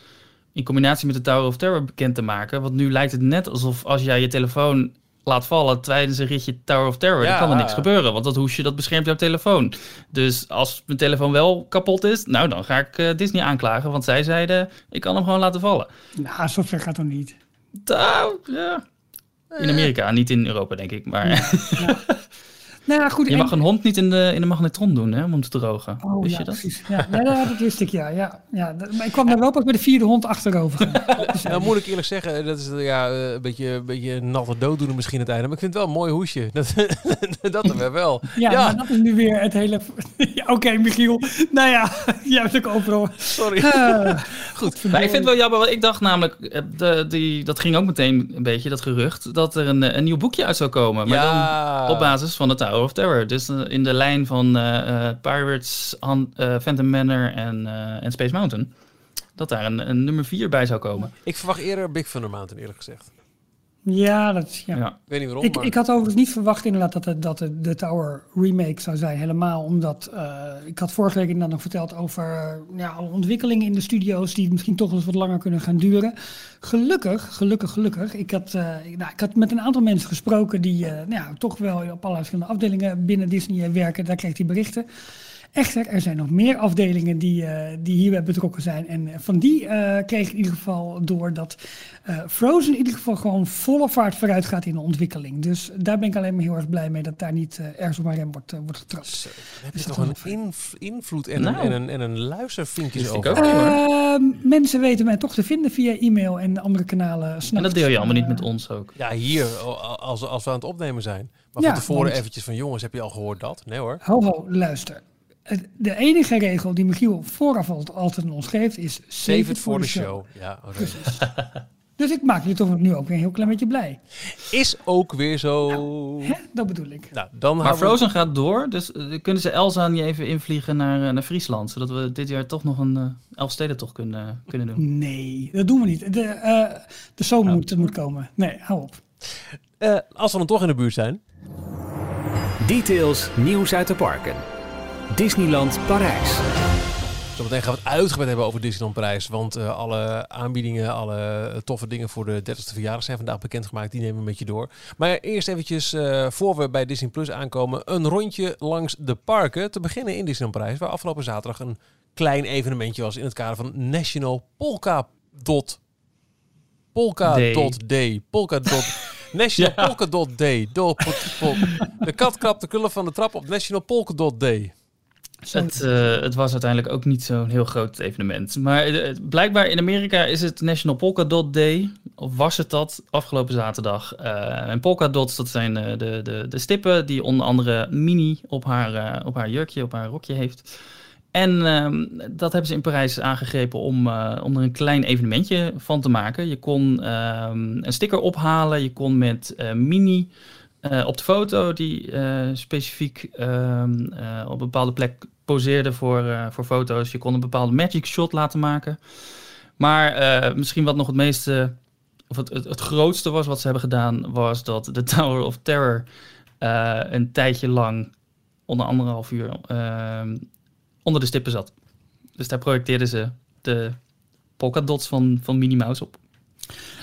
in combinatie met de Tower of Terror bekend te maken. Want nu lijkt het net alsof als jij je telefoon laat vallen tijdens een ritje Tower of Terror, Ja. dan kan er niks gebeuren. Want dat hoesje dat beschermt jouw telefoon. Dus als mijn telefoon wel kapot is, nou dan ga ik eh, Disney aanklagen. Want zij zeiden, ik kan hem gewoon laten vallen. Nou, zover gaat het nog niet. Nou, ja. In Amerika, niet in Europa denk ik. Maar Nou ja, goed. je en- mag een hond niet in de, in de magnetron doen hè, om hem te drogen. Oh, Wist ja, je dat? precies. Ja, ja, ja, dat wist ik, ja. ja, ja. Maar ik kwam daar wel pas bij de vierde hond achterover. gaan. Dus, Nou moet ik eerlijk zeggen, dat is eh, ja, eh, een beetje, een beetje natte dooddoener misschien het einde. Maar ik vind het wel een mooi hoesje. Dat, dat hebben we wel. ja, Ja. maar dat is nu weer het hele... Ja, Oké, Michiel. Nou ja, jij hebt ook overal... Sorry. Ah, Goed. Maar ik vind het wel jammer, want ik dacht namelijk, eh, de, die, dat ging ook meteen een beetje, dat gerucht, dat er een, eh, een nieuw boekje uit zou komen. Maar Ja. dan op basis van de Tower of Terror. Dus eh, in de lijn van eh, eh, Pirates, Han- Phantom Manor en, en Space Mountain. Dat daar een, een nummer 4 bij zou komen. Ik verwacht eerder Big Thunder Mountain, eerlijk gezegd. Ja, dat. Ja. Ja. Ik weet niet waarom, Ik, maar... ik had overigens niet verwacht inderdaad dat het, dat het de Tower remake zou zijn. Helemaal omdat eh, ik had vorige week inderdaad nog verteld over eh, ja, alle ontwikkelingen in de studio's die misschien toch eens wat langer kunnen gaan duren. Gelukkig, gelukkig, gelukkig. Ik had, eh, nou, ik had met een aantal mensen gesproken die eh, nou, ja, toch wel op allerlei verschillende afdelingen binnen Disney werken. Daar kreeg hij berichten. Echter, er zijn nog meer afdelingen die, eh, die hierbij betrokken zijn. En eh, van die eh, kreeg ik in ieder geval door dat eh, Frozen in ieder geval gewoon volle vaart vooruit gaat in de ontwikkeling. Dus daar ben ik alleen maar heel erg blij mee dat daar niet ergens op mijn rem wordt, wordt getrapt. Zo, dan heb Is je toch een inv- invloed en, Nou. een, en, een, en een ik over. ook. Ehm, mensen weten mij toch te vinden via e-mail en andere kanalen. En dat deel je allemaal niet met ons ook. Ja, hier, als, als we aan het opnemen zijn. Maar Ja, van tevoren want- eventjes van, jongens, heb je al gehoord dat? Nee hoor. Ho, ho, luister. Het- De enige regel die Michiel vooraf al- altijd aan ons geeft is... Save it for the show. Ja, oké. Precies. Dus ik maak je toch nu ook weer een heel klein beetje blij. Is ook weer zo. Hè? Dat bedoel ik. Nou, dan Maar we- Frozen gaat door, dus eh, kunnen ze Elsa niet even invliegen naar, eh, naar Friesland, zodat we dit jaar toch nog een eh Elfstedentocht kunnen, kunnen doen. Nee, dat doen we niet. De, eh, de zomer moet, moet komen. Nee, hou op. Eh, als we dan toch in de buurt zijn. Details nieuws uit de parken. Disneyland Parijs. Zometeen gaan we het uitgebreid hebben over Disneyland Parijs. Want eh, alle aanbiedingen, alle toffe dingen voor de 30ste verjaardag zijn vandaag bekendgemaakt. Die nemen we met je door. Maar eerst eventjes, eh, voor we bij Disney Plus aankomen, een rondje langs de parken. Te beginnen in Disneyland Parijs, waar afgelopen zaterdag een klein evenementje was in het kader van National Polka Dot. Polka Day. Dot Day. Polka Dot. National Ja. Polka Dot Day. Dol- pol- pol- De kat krapt de krullen van de trap op National Polka Dot Day. Het, eh, het was uiteindelijk ook niet zo'n heel groot evenement. Maar eh, blijkbaar in Amerika is het National Polka Dot Day. Of was het dat afgelopen zaterdag? Eh, en polka dots, dat zijn de, de, de stippen die onder andere Mini op haar, op haar jurkje, op haar rokje heeft. En ehm, dat hebben ze in Parijs aangegrepen om, om er een klein evenementje van te maken. Je kon ehm, een sticker ophalen, je kon met Mini eh, op de foto die eh, specifiek ehm, eh, op een bepaalde plek poseerde voor, voor foto's. Je kon een bepaalde magic shot laten maken. Maar misschien wat nog het meeste, of het, het, grootste was wat ze hebben gedaan, was dat de Tower of Terror een tijdje lang, onder anderhalf uur, ehm, onder de stippen zat. Dus daar projecteerden ze de polka dots van, van Minnie Mouse op.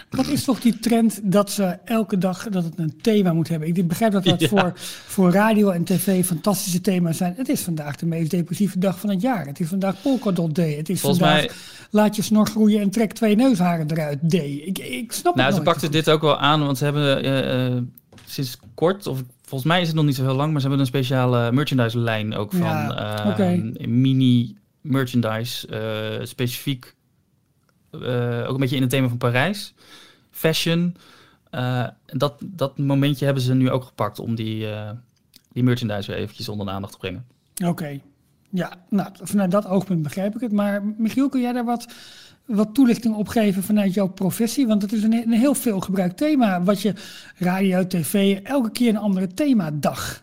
Wat is toch die trend dat ze elke dag dat het een thema moet hebben? Ik begrijp dat dat Ja. voor, voor radio en tv fantastische thema's zijn. Het is vandaag de meest depressieve dag van het jaar. Het is vandaag Polkadot Day. Het is Volgens vandaag mij- laat je snor groeien en trek twee neusharen eruit Day. Ik, ik snap Nou, het ze nooit pakten dit ook wel aan, want ze hebben eh, eh, sinds kort, of volgens mij is het nog niet zo heel lang, maar ze hebben een speciale merchandise lijn ook van Ja, eh, mini merchandise, specifiek ook een beetje in het thema van Parijs, fashion. Eh, dat, dat momentje hebben ze nu ook gepakt om die, eh, die merchandise weer eventjes onder de aandacht te brengen. Oké. Ja, nou, vanuit dat oogpunt begrijp ik het. Maar Michiel, kun jij daar wat, wat toelichting op geven vanuit jouw professie? Want het is een, een heel veel gebruikt thema. Wat je radio, tv, elke keer een andere themadag.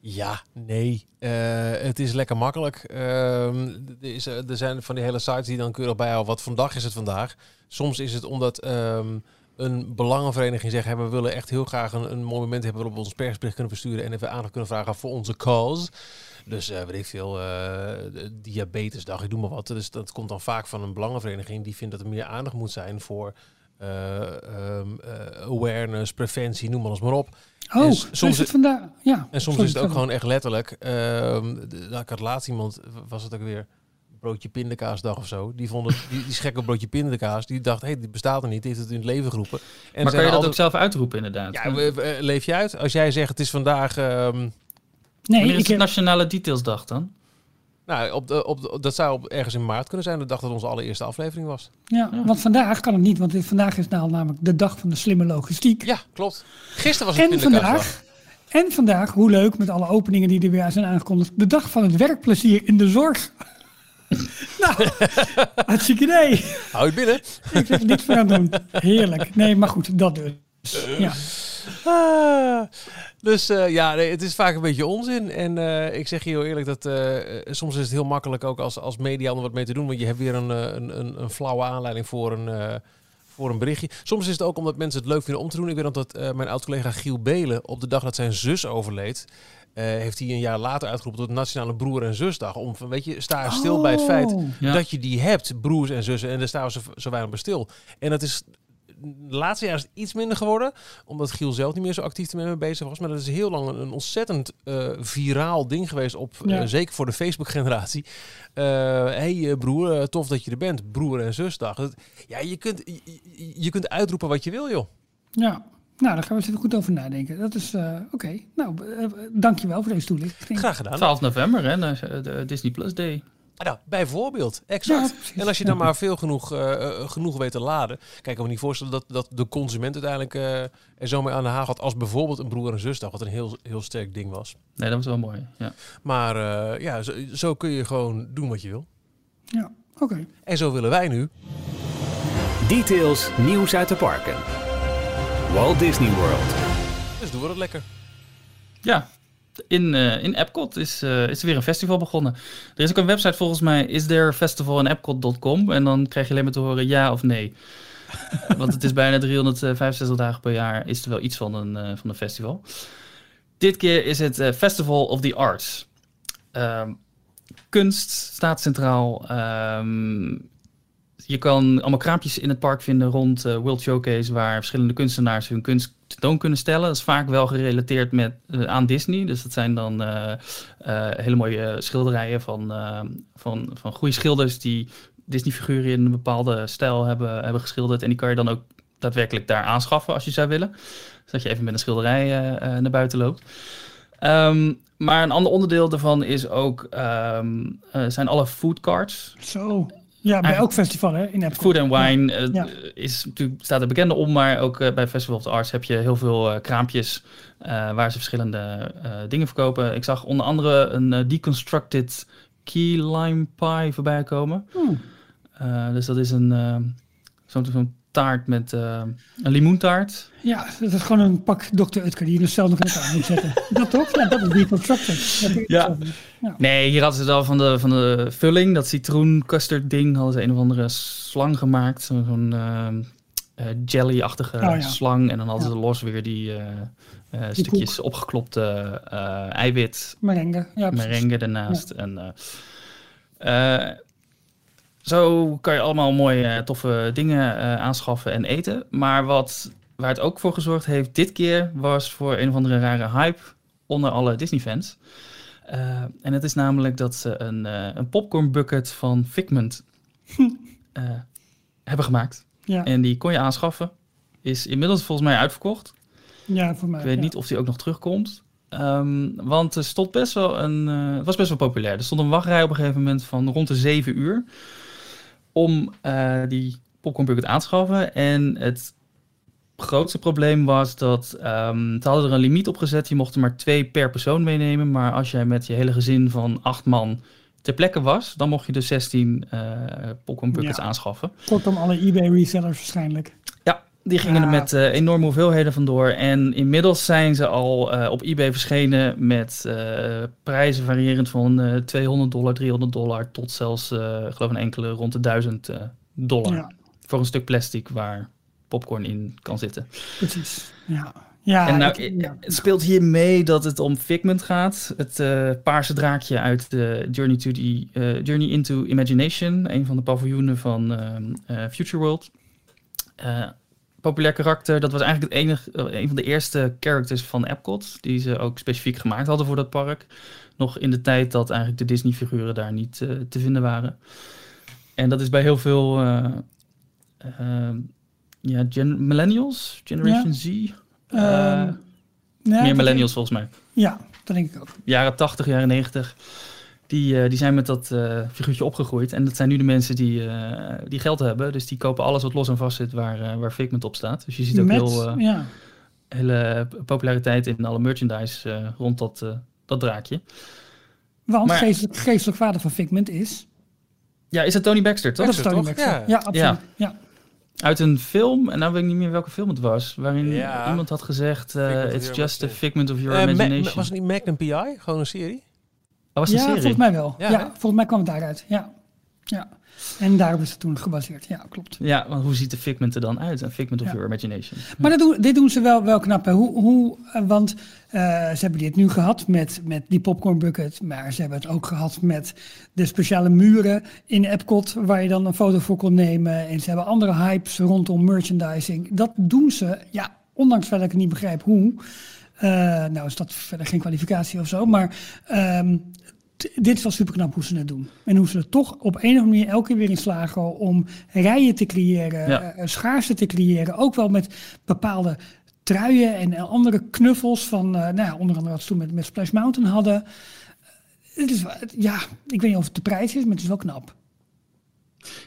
Ja, nee. Eh, het is lekker makkelijk. Ehm, er, is, er zijn van die hele sites die dan keurig bijhouden. Wat vandaag is het vandaag? Soms is het omdat ehm, een belangenvereniging zegt... We willen echt heel graag een, een mooi moment hebben... waarop we ons persbericht kunnen versturen... en even aandacht kunnen vragen voor onze cause. Dus eh weet ik veel, eh, de diabetesdag, ik doe maar wat. Dus dat komt dan vaak van een belangenvereniging... die vindt dat er meer aandacht moet zijn voor... eh, ehm, eh, awareness, preventie, noem maar eens maar op. Oh, En soms is het vandaag. Ja. En soms is het ook gewoon echt letterlijk. ehm, nou, ik had laatst iemand, was het ook weer broodje pindakaasdag of zo. Die vond het, die, die gekke broodje pindakaas. Die dacht, hé, hey, dit bestaat er niet. Die heeft het in het leven geroepen. En maar kan je dat altijd- ook zelf uitroepen inderdaad? Ja, we- leef je uit? Als jij zegt, het is vandaag... ehm, Nee, Wanneer is ik het heb, Nationale Detailsdag dan? Nou, op de, op de- dat zou op, ergens in maart kunnen zijn. De dag dat onze allereerste aflevering was. ja, want vandaag kan het niet. Want dit- vandaag is nou namelijk de dag van de slimme logistiek. Ja, klopt. Gisteren was het En vandaag, en vandaag, hoe leuk met alle openingen die er weer zijn aangekondigd, de dag van het werkplezier in de zorg. nou, hartstikke idee. Hou je binnen. Ik zeg er niks voor aan doen. Heerlijk. Nee, maar goed, dat dus. Ja. Ah, dus eh, ja, nee, het is vaak een beetje onzin. En eh, ik zeg je heel eerlijk dat eh, soms is het heel makkelijk ook als, als media om wat mee te doen. Want je hebt weer een, een, een, een flauwe aanleiding voor een, voor een berichtje. Soms is het ook omdat mensen het leuk vinden om te doen. Ik weet nog dat mijn oud-collega Giel Belen op de dag dat zijn zus overleed... heeft hij een jaar later uitgeroepen tot Nationale Broer- en Zusdag. Om, van, weet je, sta stil bij het feit Oh. Ja. dat je die hebt, broers en zussen. En daar staan we zo, zo weinig bij stil. En dat is... De laatste jaar is het iets minder geworden, omdat Giel zelf niet meer zo actief ermee bezig was. Maar dat is heel lang een, een ontzettend eh, viraal ding geweest, op, eh, zeker voor de Facebook-generatie. Hé hey, eh, broer, eh, tof dat je er bent. Broer en zusdag. Dat- ja, je kunt, je, kunt uitroepen wat je wil, joh. Ja. Nou, daar gaan we eens even goed over nadenken. Dat is eh, oké. Nou, dankjewel voor deze toelichting. Graag gedaan. 12 november, hè, de, de Disney Plus Day. Ah, Nou, bijvoorbeeld, exact. Ja, en als je dan maar veel genoeg, eh, eh, genoeg weet te laden. Kijk, ik kan me niet voorstellen dat, dat de consument uiteindelijk eh, er zo mee aan de haal gaat als bijvoorbeeld een broer en zusdag, wat een heel, heel sterk ding was. Nee, dat was wel mooi. Ja. Maar eh, ja, zo, zo kun je gewoon doen wat je wil. Ja, oké. En zo willen wij nu Details nieuws uit de parken. Walt Disney World. Dus doen we dat lekker. Ja, in, eh, in Epcot is, eh, is er weer een festival begonnen. Er is ook een website volgens mij, is there festival in Epcot.com. En dan krijg je alleen maar te horen ja of nee. Want het is bijna 365 dagen per jaar, is er wel iets van een, eh, van een festival. Dit keer is het eh, Festival of the Arts. Ehm, kunst staat centraal. Ehm, je kan allemaal kraampjes in het park vinden rond eh, World Showcase, waar verschillende kunstenaars hun kunst tentoon kunnen stellen. Dat is vaak wel gerelateerd met, eh, aan Disney. Dus dat zijn dan eh, hele mooie schilderijen van, van, van goede schilders die Disney-figuren in een bepaalde stijl hebben, hebben geschilderd. En die kan je dan ook daadwerkelijk daar aanschaffen als je zou willen. Zodat je even met een schilderij naar buiten loopt. Ehm, maar een ander onderdeel daarvan is ook, ehm, eh, zijn alle food carts. Zo. Ja, bij elk festival hè, in Epcot. Food and wine eh, Ja. is natuurlijk, staat er bekende om, maar ook eh, bij Festival of the Arts heb je heel veel eh, kraampjes waar ze verschillende dingen verkopen. Ik zag onder andere een deconstructed key lime pie voorbij komen. Hmm. Dus dat is een zo'n taart met een limoentaart. Ja, dat is gewoon een pak Dr. Utker die je dus zelf nog in elkaar moet zetten. dat toch? Ja, dat is deconstructed. Dat is- Ja. Nee, hier hadden ze het al van de, van de vulling, dat citroen custard ding, hadden ze een of andere slang gemaakt. Zo- Zo'n eh, jelly-achtige Oh, ja. slang. En dan hadden Ja. ze los weer die eh, eh, stukjes opgeklopte eiwit, Merengue. Ja, merengue ernaast. En, zo kan je allemaal mooie, toffe dingen aanschaffen en eten. Maar wat, waar het ook voor gezorgd heeft dit keer, was voor een of andere rare hype onder alle Disney-fans. Eh, en het is namelijk dat ze een, eh, een popcorn bucket van Figment eh, hebben gemaakt. Ja, En die kon je aanschaffen. Is inmiddels volgens mij uitverkocht. ja, voor mij. Ik weet ja. niet of die ook nog terugkomt. Ehm, want er stond best wel een. het was best wel populair. Er stond een wachtrij op een gegeven moment van rond de 7 uur. Om die popcorn bucket aan te schaffen. En het grootste probleem was dat. ehm ze hadden er een limiet op gezet. Je mocht er maar twee per persoon meenemen. Maar als jij met je hele gezin van acht man ter plekke was. dan mocht je dus 16 eh popcorn buckets Ja. aanschaffen. Kortom, alle eBay-resellers waarschijnlijk. Ja, die gingen er met eh, enorme hoeveelheden vandoor. En inmiddels zijn ze al eh, op eBay verschenen met prijzen variërend van eh 200 dollar, 300 dollar tot zelfs, ik geloof een enkele, rond de 1000 eh, dollar. Ja, Voor een stuk plastic waar popcorn in kan zitten. precies. Ja, ja, en nou, ik- ja. het speelt hier mee dat het om Figment gaat. Het eh, paarse draakje uit de Journey, to the, eh, Journey into Imagination. Een van de paviljoenen van ehm, eh, Future World. Eh, populair karakter. Dat was eigenlijk het enige, eh, een van de eerste characters van Epcot. Die ze ook specifiek gemaakt hadden voor dat park. Nog in de tijd dat eigenlijk de Disney figuren daar niet eh, te vinden waren. En dat is bij heel veel eh, eh, ja, gen- millennials, Generation Z. Ehm, Eh, nee, meer millennials volgens mij. Ja, dat denk ik ook. Jaren 80, jaren 90. Die, eh, die zijn met dat eh, figuurtje opgegroeid. En dat zijn nu de mensen die, eh, die geld hebben. Dus die kopen alles wat los en vast zit waar, eh, waar Figment op staat. Dus je ziet ook Met, heel, ja. hele populariteit in alle merchandise eh, rond dat, eh, dat draakje. Want Maar- geestelijk, geestelijk vader van Figment is... Ja, is het Tony Baxter, toch? dat is Tony toch? Baxter. Ja. Ja, absoluut. Ja. Uit een film, en nou weet ik niet meer welke film het was. Waarin Ja. iemand had gezegd, eh, it's just a figment of your Eh, Ma- imagination. was het niet Magnum PI? Gewoon een serie? Oh, was het Ja, een serie? volgens mij wel. Ja, Ja, volgens mij kwam het daaruit. Ja. ja. En daarop is het toen gebaseerd. Ja, klopt. Ja, want hoe ziet de figment er dan uit? Een figment of Ja. your imagination. Maar dat doen, dit doen ze wel, wel knap. Hè. Hoe, hoe, want eh, ze hebben dit nu gehad met, met die popcorn bucket. Maar ze hebben het ook gehad met de speciale muren in Epcot. Waar je dan een foto voor kon nemen. En ze hebben andere hypes rondom merchandising. Dat doen ze, ja, ondanks dat ik het niet begrijp hoe. Eh, nou is dat verder geen kwalificatie of zo. Maar ehm, dit is wel super knap hoe ze het doen. En hoe ze er toch op een of andere manier elke keer weer in slagen om rijen te creëren, Ja. eh, schaarste te creëren. Ook wel met bepaalde truien en eh, andere knuffels van, eh, nou ja, onder andere wat ze toen met, met Splash Mountain hadden. Het is, ja, ik weet niet of het de prijs is, maar het is wel knap.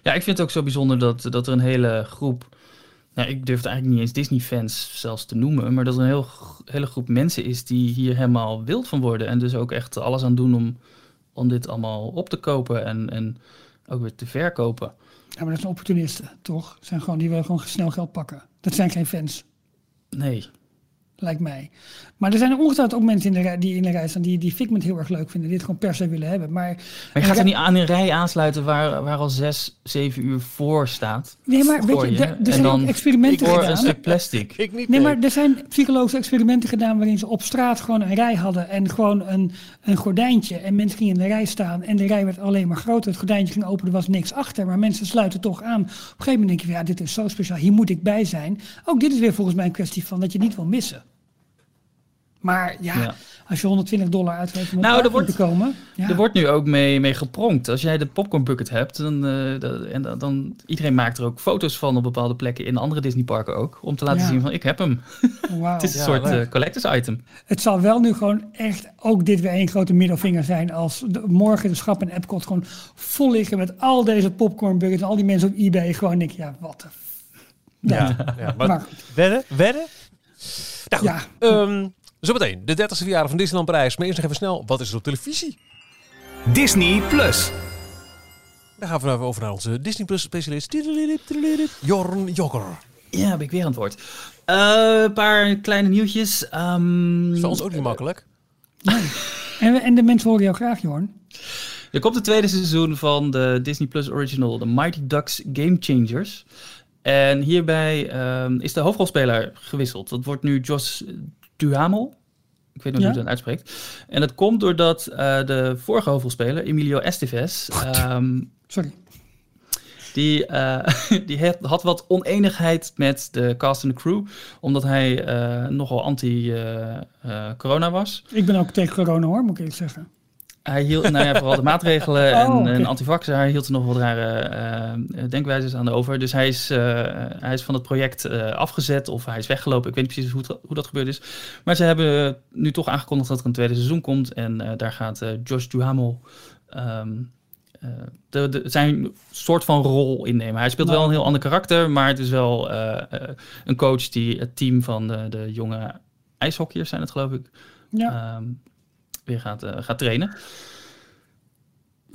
Ja, ik vind het ook zo bijzonder dat, dat er een hele groep. Nou, ik durf het eigenlijk niet eens Disney-fans zelfs te noemen. Maar dat er een heel, hele groep mensen is die hier helemaal wild van worden. En dus ook echt alles aan doen om, om dit allemaal op te kopen en, en ook weer te verkopen. Ja, maar dat zijn opportunisten, toch? Zijn gewoon, die willen gewoon snel geld pakken. Dat zijn geen fans, Nee. Lijkt mij. Maar er zijn ongetwijfeld ook mensen in de rij, die in de rij staan die, die Figment heel erg leuk vinden. Die het gewoon per se willen hebben. Maar, Maar je gaat er niet aan een rij aansluiten waar, waar al zes, zeven uur voor staat. Nee, maar weet je, je, er, er zijn dan experimenten Voor een gedaan. stuk plastic. Ik niet. Nee, maar er zijn psychologische experimenten gedaan waarin ze op straat gewoon een rij hadden en gewoon een, een gordijntje. En mensen gingen in de rij staan en de rij werd alleen maar groter. Het gordijntje ging open, er was niks achter. Maar mensen sluiten toch aan. Op een gegeven moment denk je, van, ja, dit is zo speciaal, hier moet ik bij zijn. Ook dit is weer volgens mij een kwestie van dat je niet wil missen. Maar ja, Ja. als je 120 dollar uitgeeft om Nou, nou, er wordt- te komen. Ja. Er wordt nu ook mee, mee gepronkt. Als jij de popcorn bucket hebt, dan, eh, dat- en dan, dan iedereen maakt er ook foto's van op bepaalde plekken in andere Disneyparken ook, om te laten Ja. zien van ik heb hem. Wauw. Het is een Ja, soort eh, collectors item. Het zal wel nu gewoon echt ook dit weer één grote middelvinger zijn. Als de, morgen de schap en Epcot gewoon vol liggen met al deze popcorn buckets en al die mensen op eBay. Gewoon denk ik, ja, wat de... f- Ja, ja, maar, Maar? Wedden? Nou goed, ja. ehm, zometeen de 30e verjaardag van Disneyland Parijs. Maar eerst nog even snel, wat is er op televisie? Disney Plus. Dan gaan we nou over naar onze Disney Plus specialist. Jorn Jogger. Ja, heb ik weer antwoord. Eh, Een paar kleine nieuwtjes. Ehm, is voor ons ook niet makkelijk. En, we- en de mensen horen jou graag, Jorn. Er komt het tweede seizoen van de Disney Plus Original, The Mighty Ducks Game Changers. En hierbij ehm, is de hoofdrolspeler gewisseld. Dat wordt nu Josh Duhamel. Ik weet niet Ja. hoe je dat uitspreekt. En dat komt doordat eh, de vorige hoofdrolspeler, Emilio Estevez, ehm, Sorry. die, eh, die had, had wat oneenigheid met de cast en de crew. Omdat hij eh, nogal anti-corona was. Ik ben ook tegen corona hoor, moet ik eerlijk zeggen. Hij hield nou ja, vooral de maatregelen en, Oh, en antivaxer. Hij hield er nog wat rare eh, denkwijzes aan over. Dus hij is, eh, hij is van het project afgezet of hij is weggelopen. Ik weet niet precies hoe, hoe dat gebeurd is. Maar ze hebben nu toch aangekondigd dat er een tweede seizoen komt. En daar gaat Josh Duhamel ehm, eh, de, de, zijn soort van rol innemen. Hij speelt Nou. wel een heel ander karakter, maar het is wel een coach die het team van de, de jonge ijshockeyers zijn het geloof ik. Ja, ehm, weer gaat, eh, gaat trainen. Wat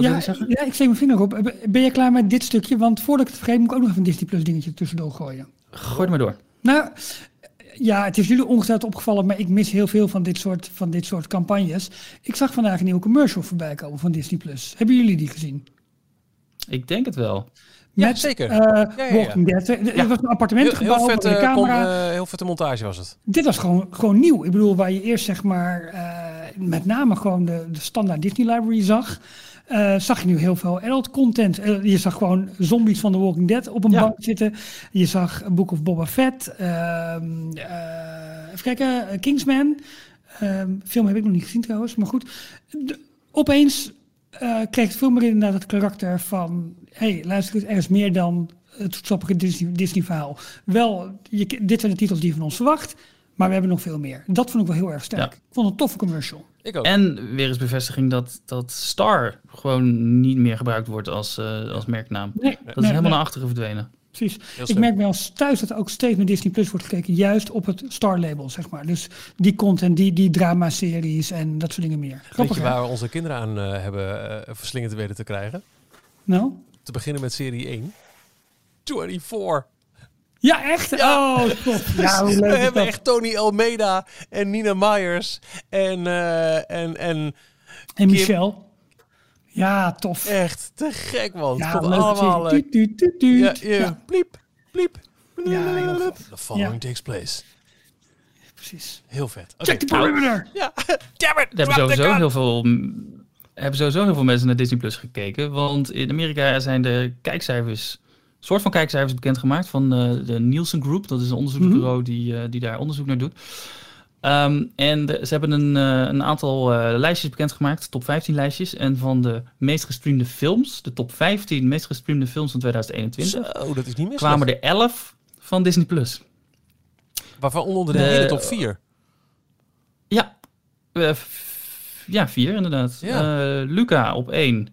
wil ja, je zeggen? ja, ik steek mijn vinger op. Ben je klaar met dit stukje? Want voordat ik het vergeet, moet ik ook nog even een Disney Plus dingetje tussendoor gooien. Gooi maar door. Nou, ja, het is jullie ongetwijfeld opgevallen, maar ik mis heel veel van dit soort, van dit soort campagnes. Ik zag vandaag een nieuwe commercial voorbij komen van Disney Plus. Hebben jullie die gezien? Ik denk het wel. Ja, zeker. eh, ja, ja. Walking Dead. Er Ja. was een Heel, appartementengebouw heel, met vet, een eh, camera. eh, heel vette montage was het. Dit was gewoon, gewoon nieuw. Ik bedoel, waar je eerst zeg maar eh, met name gewoon de, de standaard Disney library zag. eh, zag je nu heel veel adult content. Eh, je zag gewoon zombies van The Walking Dead op een Ja. bank zitten. Je zag een Book of Boba Fett. ehm, eh, even kijken, Kingsman. Ehm, film heb ik nog niet gezien trouwens, maar goed. De- opeens kreeg het veel meer inderdaad het karakter van... hey, luister eens, er is meer dan het sappige Disney, Disney verhaal. Wel, je, dit zijn de titels die je van ons verwacht, maar we hebben nog veel meer. Dat vond ik wel heel erg sterk. Ja. Ik vond het een toffe commercial. Ik ook. En weer eens bevestiging dat, dat Star gewoon niet meer gebruikt wordt als, eh, als merknaam. Nee, Dat is helemaal nee, naar achteren verdwenen. Precies. Ik merk bij ons thuis dat er ook steeds met Disney Plus wordt gekeken, juist op het Star-label, zeg maar. Dus die content, die, die drama-series en dat soort dingen meer. Weet Grappig, je hè? waar we onze kinderen aan eh, hebben eh verslingerd weten te krijgen? Nou? Te beginnen met serie 1. 24. Ja, echt? Oh, tof. Ja, hoe we leuk hebben dat? echt Tony Almeida en Nina Myers en, eh, en, en En Michelle? Ja, tof. echt te gek man. Ja, Het allemaal... eh, Tuut, tuut, tuut, tuut. ja, ja, Ja, Pliep, pliep. Ja, The following Ja. takes place. precies. Heel vet. Oké. Check the perimeter. Ja, damn it. Er hebben sowieso heel veel, hebben sowieso heel veel mensen naar Disney Plus gekeken. Want in Amerika zijn de kijkcijfers, soort van kijkcijfers bekendgemaakt van eh, de Nielsen Group. Dat is een onderzoeksbureau die, eh, die daar onderzoek naar doet. Ehm, en de- ze hebben een, eh, een aantal eh, lijstjes bekendgemaakt, top 15 lijstjes. En van de meest gestreamde films, de top 15 meest gestreamde films van 2021, Zo, dat is niet mis. kwamen er 11 van Disney Plus. Waarvan onder de, De- hele top 4. Ja, ja vier inderdaad. Ja. Luca op één.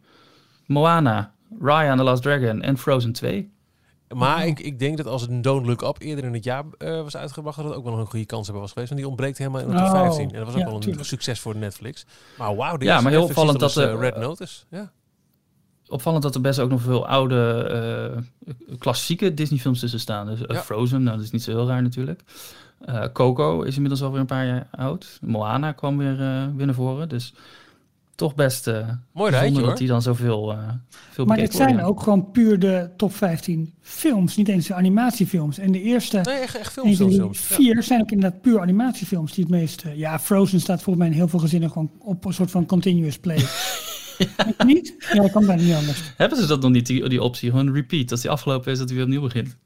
Moana, Raya and the Last Dragon en Frozen 2. Maar ik, ik denk dat als een Don't Look Up eerder in het jaar eh, was uitgebracht, dat het ook wel een goede kans hebben was geweest. Want die ontbreekt helemaal in de top Oh, 15. En dat was ook ja, wel een tuurlijk. succes voor Netflix. Maar wauw, dit Ja, is maar heel opvallend dat er- eh, Red Notice. Ja. opvallend dat er best ook nog veel oude eh, klassieke Disney films tussen staan. Dus Ja. Frozen, nou, dat is niet zo heel raar natuurlijk. Coco is inmiddels alweer een paar jaar oud. Moana kwam weer, weer naar voren. Dus toch best eh Mooi rijtje hoor. dat die dan zoveel, eh veel Maar dit zijn worden, ook gewoon puur de top 15 films, niet eens de animatiefilms. En de eerste Nee, echt, films. Ja. vier zijn ook inderdaad puur animatiefilms die het meeste... Ja, Frozen staat volgens mij in heel veel gezinnen gewoon op een soort van continuous play. Niet? Ja, dat kan bijna niet anders. Hebben ze dat nog niet, die, die optie? Gewoon repeat. Als die afgelopen is, dat hij weer opnieuw begint.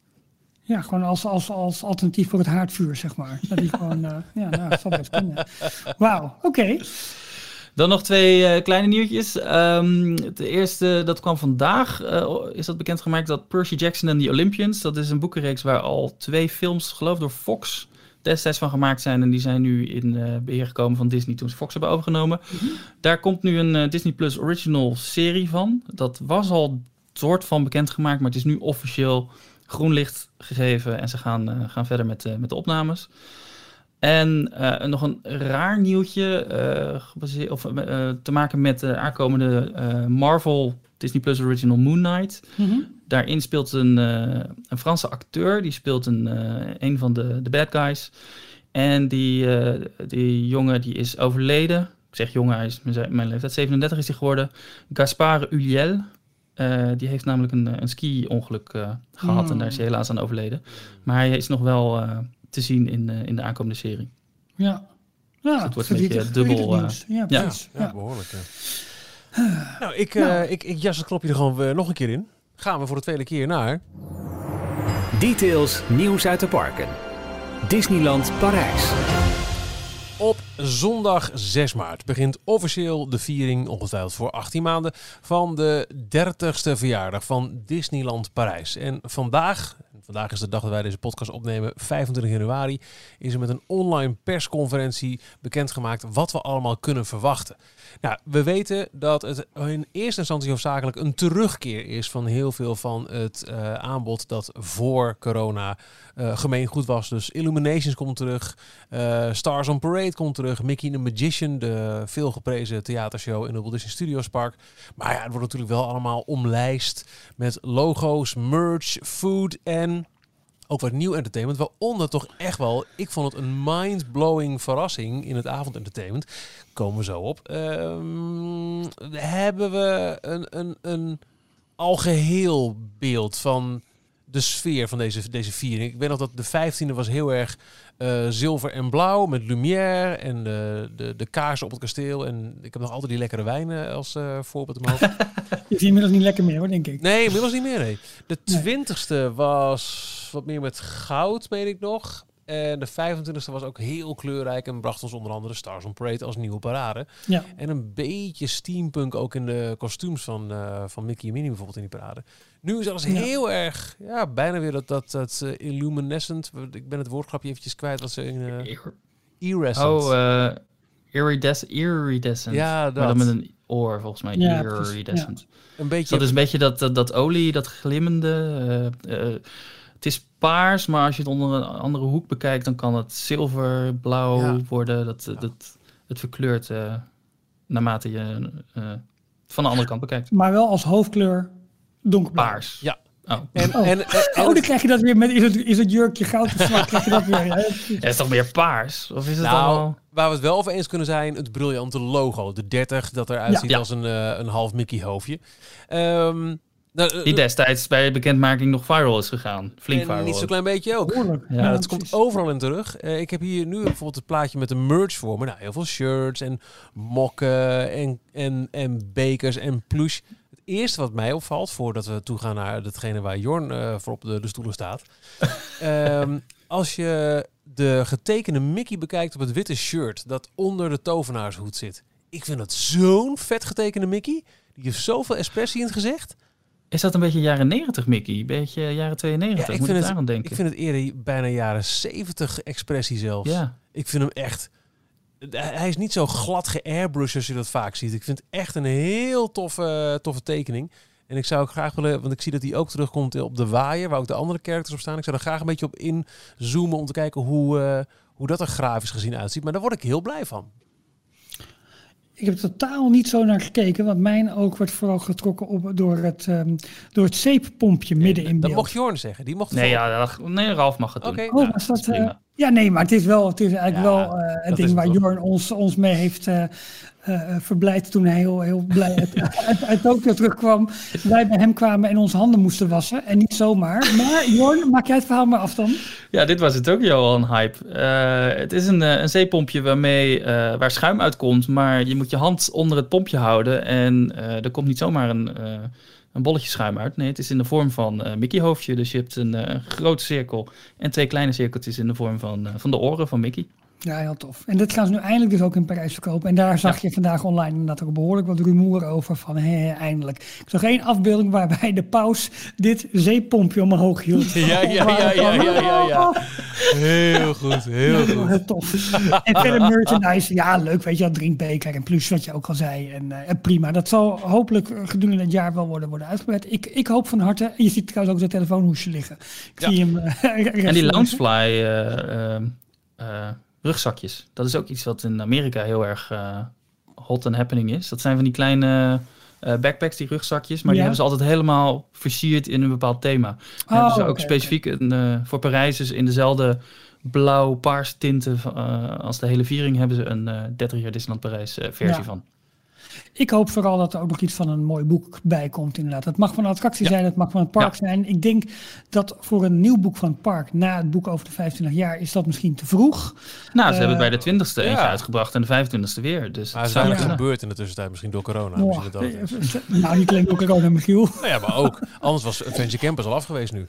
Ja, gewoon als, als, als alternatief voor het haardvuur, zeg maar. Dat die gewoon, eh, ja, nou, dat zal best kunnen. Wauw, oké. Dan nog twee eh, kleine nieuwtjes. Ehm de eerste, dat kwam vandaag, eh, is dat bekendgemaakt dat Percy Jackson en the Olympians, dat is een boekenreeks waar al twee films, geloof door Fox destijds van gemaakt zijn. En die zijn nu in eh, beheer gekomen van Disney toen ze Fox hebben overgenomen. Daar komt nu een Disney Plus original serie van. Dat was al soort van bekendgemaakt, maar het is nu officieel groen licht gegeven. En ze gaan, gaan verder met, met de opnames. En eh, nog een raar nieuwtje, eh, of, eh, te maken met de aankomende Marvel Disney Plus Original Moon Knight. Mhm. Daarin speelt een, een Franse acteur, die speelt een, een van de, de bad guys. En die, die jongen die is overleden. Ik zeg jongen, hij is mijn mijn leeftijd, 37 is hij geworden. Gaspard Ulliel. Die heeft namelijk een, een ski-ongeluk eh, gehad en Hmm. daar is hij helaas aan overleden. Maar hij is nog wel te zien in, eh, in de aankomende serie. Ja. Ja, het wordt een beetje dubbel, nieuws. Ja, ja. precies. Ja, Ja. behoorlijk. Nou, ik, eh, Nou. Ik, ik jas het knopje er gewoon eh, nog een keer in. Gaan we voor de tweede keer naar... Details nieuws uit de parken. Disneyland Parijs. Op zondag 6 maart begint officieel de viering, ongetwijfeld voor 18 maanden, van de 30ste verjaardag van Disneyland Parijs. En vandaag, vandaag is de dag dat wij deze podcast opnemen, 25 januari, is er met een online persconferentie bekendgemaakt wat we allemaal kunnen verwachten. Nou, we weten dat het in eerste instantie hoofdzakelijk een terugkeer is van heel veel van het eh, aanbod dat voor corona eh gemeengoed was. Dus Illuminations komt terug, eh, Stars on Parade komt terug, Mickey the Magician, de veelgeprezen theatershow in het Walt Disney Studios Park. Maar ja, het wordt natuurlijk wel allemaal omlijst met logo's, merch, food en ook wat nieuw entertainment. Waaronder toch echt wel, ik vond het een mind-blowing verrassing in het avondentertainment. Komen we zo op. Ehm, hebben we een, een, een algeheel beeld van de sfeer van deze, deze viering. Ik weet nog dat de 15e was heel erg eh, zilver en blauw met lumière en de, de, de kaarsen op het kasteel. En ik heb nog altijd die lekkere wijnen als eh, voorbeeld in mijn hoofd. Is inmiddels niet lekker meer hoor, denk ik. Nee, inmiddels niet meer. Nee. De Nee. 20ste was wat meer met goud, weet ik nog. En de 25ste was ook heel kleurrijk en bracht ons onder andere Stars on Parade als nieuwe parade. Ja. En een beetje steampunk ook in de kostuums van, eh, van Mickey en Minnie bijvoorbeeld in die parade. Nu is alles Ja. heel erg, ja, bijna weer dat, dat, dat eh, illuminescent. Ik ben het woordgrapje eventjes kwijt wat ze in uh, iridescent. Oh, eh irides iridescent. Ja, Maar dat. dan met een oor volgens mij. Ja, iridescent. een Dus beetje. dat is een beetje dat, dat, dat olie, dat glimmende. Het is paars, maar als je het onder een andere hoek bekijkt, dan kan het zilver, blauw Ja. worden. Dat, dat, het verkleurt eh, naarmate je eh, van de andere kant bekijkt. Maar wel als hoofdkleur donkerblauw. Paars. Ja. Oh. en, Oh. en, en, en- Oh, dan krijg je dat weer met, is het, is het jurkje goud of zwart, krijg je dat weer. Ja, is toch meer paars? Of is het Nou, allemaal... waar we het wel over eens kunnen zijn, het briljante logo. De 30, dat eruit Ja. ziet Ja. als een, eh, een half Mickey hoofdje. Ehm nou, eh, Die destijds bij de bekendmaking nog viral is gegaan. Flink en viral. niet zo'n klein beetje ook. Behoorlijk. Ja, dat precies. komt overal in terug. Eh, ik heb hier nu bijvoorbeeld het plaatje met de merch voor me. Nou, heel veel shirts en mokken en, en, en bekers en plush. Het eerste wat mij opvalt, voordat we toegaan naar datgene waar Jorn eh, voor op de, de stoelen staat. Ehm, als je de getekende Mickey bekijkt op het witte shirt dat onder de tovenaarshoed zit. Ik vind dat zo'n vet getekende Mickey. Die heeft zoveel expressie in het gezicht. Is dat een beetje jaren 90 Mickey? Een beetje jaren 92? Ja, ik Moet vind het- denken? Ik vind het eerder bijna jaren 70 expressie zelfs. Ja. Ik vind hem echt. Hij is niet zo glad geairbrushed als je dat vaak ziet. Ik vind het echt een heel toffe, toffe tekening. En ik zou ook graag willen, want ik zie dat hij ook terugkomt op de waaier, waar ook de andere characters op staan. Ik zou er graag een beetje op inzoomen om te kijken hoe, eh, hoe dat er grafisch gezien uitziet. Maar daar word ik heel blij van. Ik heb totaal niet zo naar gekeken, want mijn oog werd vooral getrokken op, door, het, ehm, door het zeeppompje midden in Dat beeld. mocht Jorn zeggen. Die mocht Nee, ja, dat- nee, Ralf mag het doen. Oké. Oh, was dat, eh, ja, nee, maar het is wel, het is eigenlijk Ja, wel eh, dat het ding het waar. Jorn ons, ons mee heeft eh eh, verblijd toen hij heel, heel blij uit, uit, Tokio terugkwam. Wij bij hem kwamen en onze handen moesten wassen. En niet zomaar. Maar Jorn, maak jij het verhaal maar af dan? Ja, dit was het ook al een hype. Eh, het is een, een zeepompje waarmee, waar schuim uitkomt, maar je moet je hand onder het pompje houden en er komt niet zomaar een, een bolletje schuim uit. Nee, het is in de vorm van Mickey hoofdje. Dus je hebt een grote cirkel en twee kleine cirkeltjes in de vorm van, van de oren van Mickey. Ja, heel tof. En dit gaan ze nu eindelijk dus ook in Parijs verkopen. En daar zag je vandaag online inderdaad ook behoorlijk wat rumoer over van hé, eindelijk. Ik zag één afbeelding waarbij de paus dit zeepompje omhoog hield. Ja, ja, ja, ja, ja, ja, ja. Heel goed, heel Ja, goed. heel tof. En verder merchandise, ja, leuk, weet je, dat drinkbeker en plus wat je ook al zei. En, eh, en prima, dat zal hopelijk gedurende het jaar wel worden, worden uitgebreid. Ik, ik hoop van harte, je ziet trouwens ook dat telefoonhoesje liggen. Ik Ja. zie hem. eh, En die. Loungefly eh, rugzakjes, dat is ook iets wat in Amerika heel erg eh, hot and happening is. Dat zijn van die kleine eh, backpacks, die rugzakjes, maar die hebben ze altijd helemaal versierd in een bepaald thema. Oh, hebben ze ook specifiek een, eh, voor Parijs dus in dezelfde blauw-paars tinten als de hele viering hebben ze een eh 30 jaar Disneyland Parijs versie Ja. van. Ik hoop vooral dat er ook nog iets van een mooi boek bij komt, inderdaad. Het mag van een attractie Ja. zijn, het mag van het park Ja. zijn. Ik denk dat voor een nieuw boek van het park, na het boek over de 25 jaar, is dat misschien te vroeg. Nou, ze Eh, hebben het bij de 20ste eentje ja. uitgebracht en de 25ste weer. Dus Maar het is zou kunnen. gebeurd in de tussentijd, misschien door corona. Oh, Misschien dat het is. eh, nou, niet alleen door corona, Michiel. Nou ja, maar ook. Anders was Adventure Campus al af geweest nu.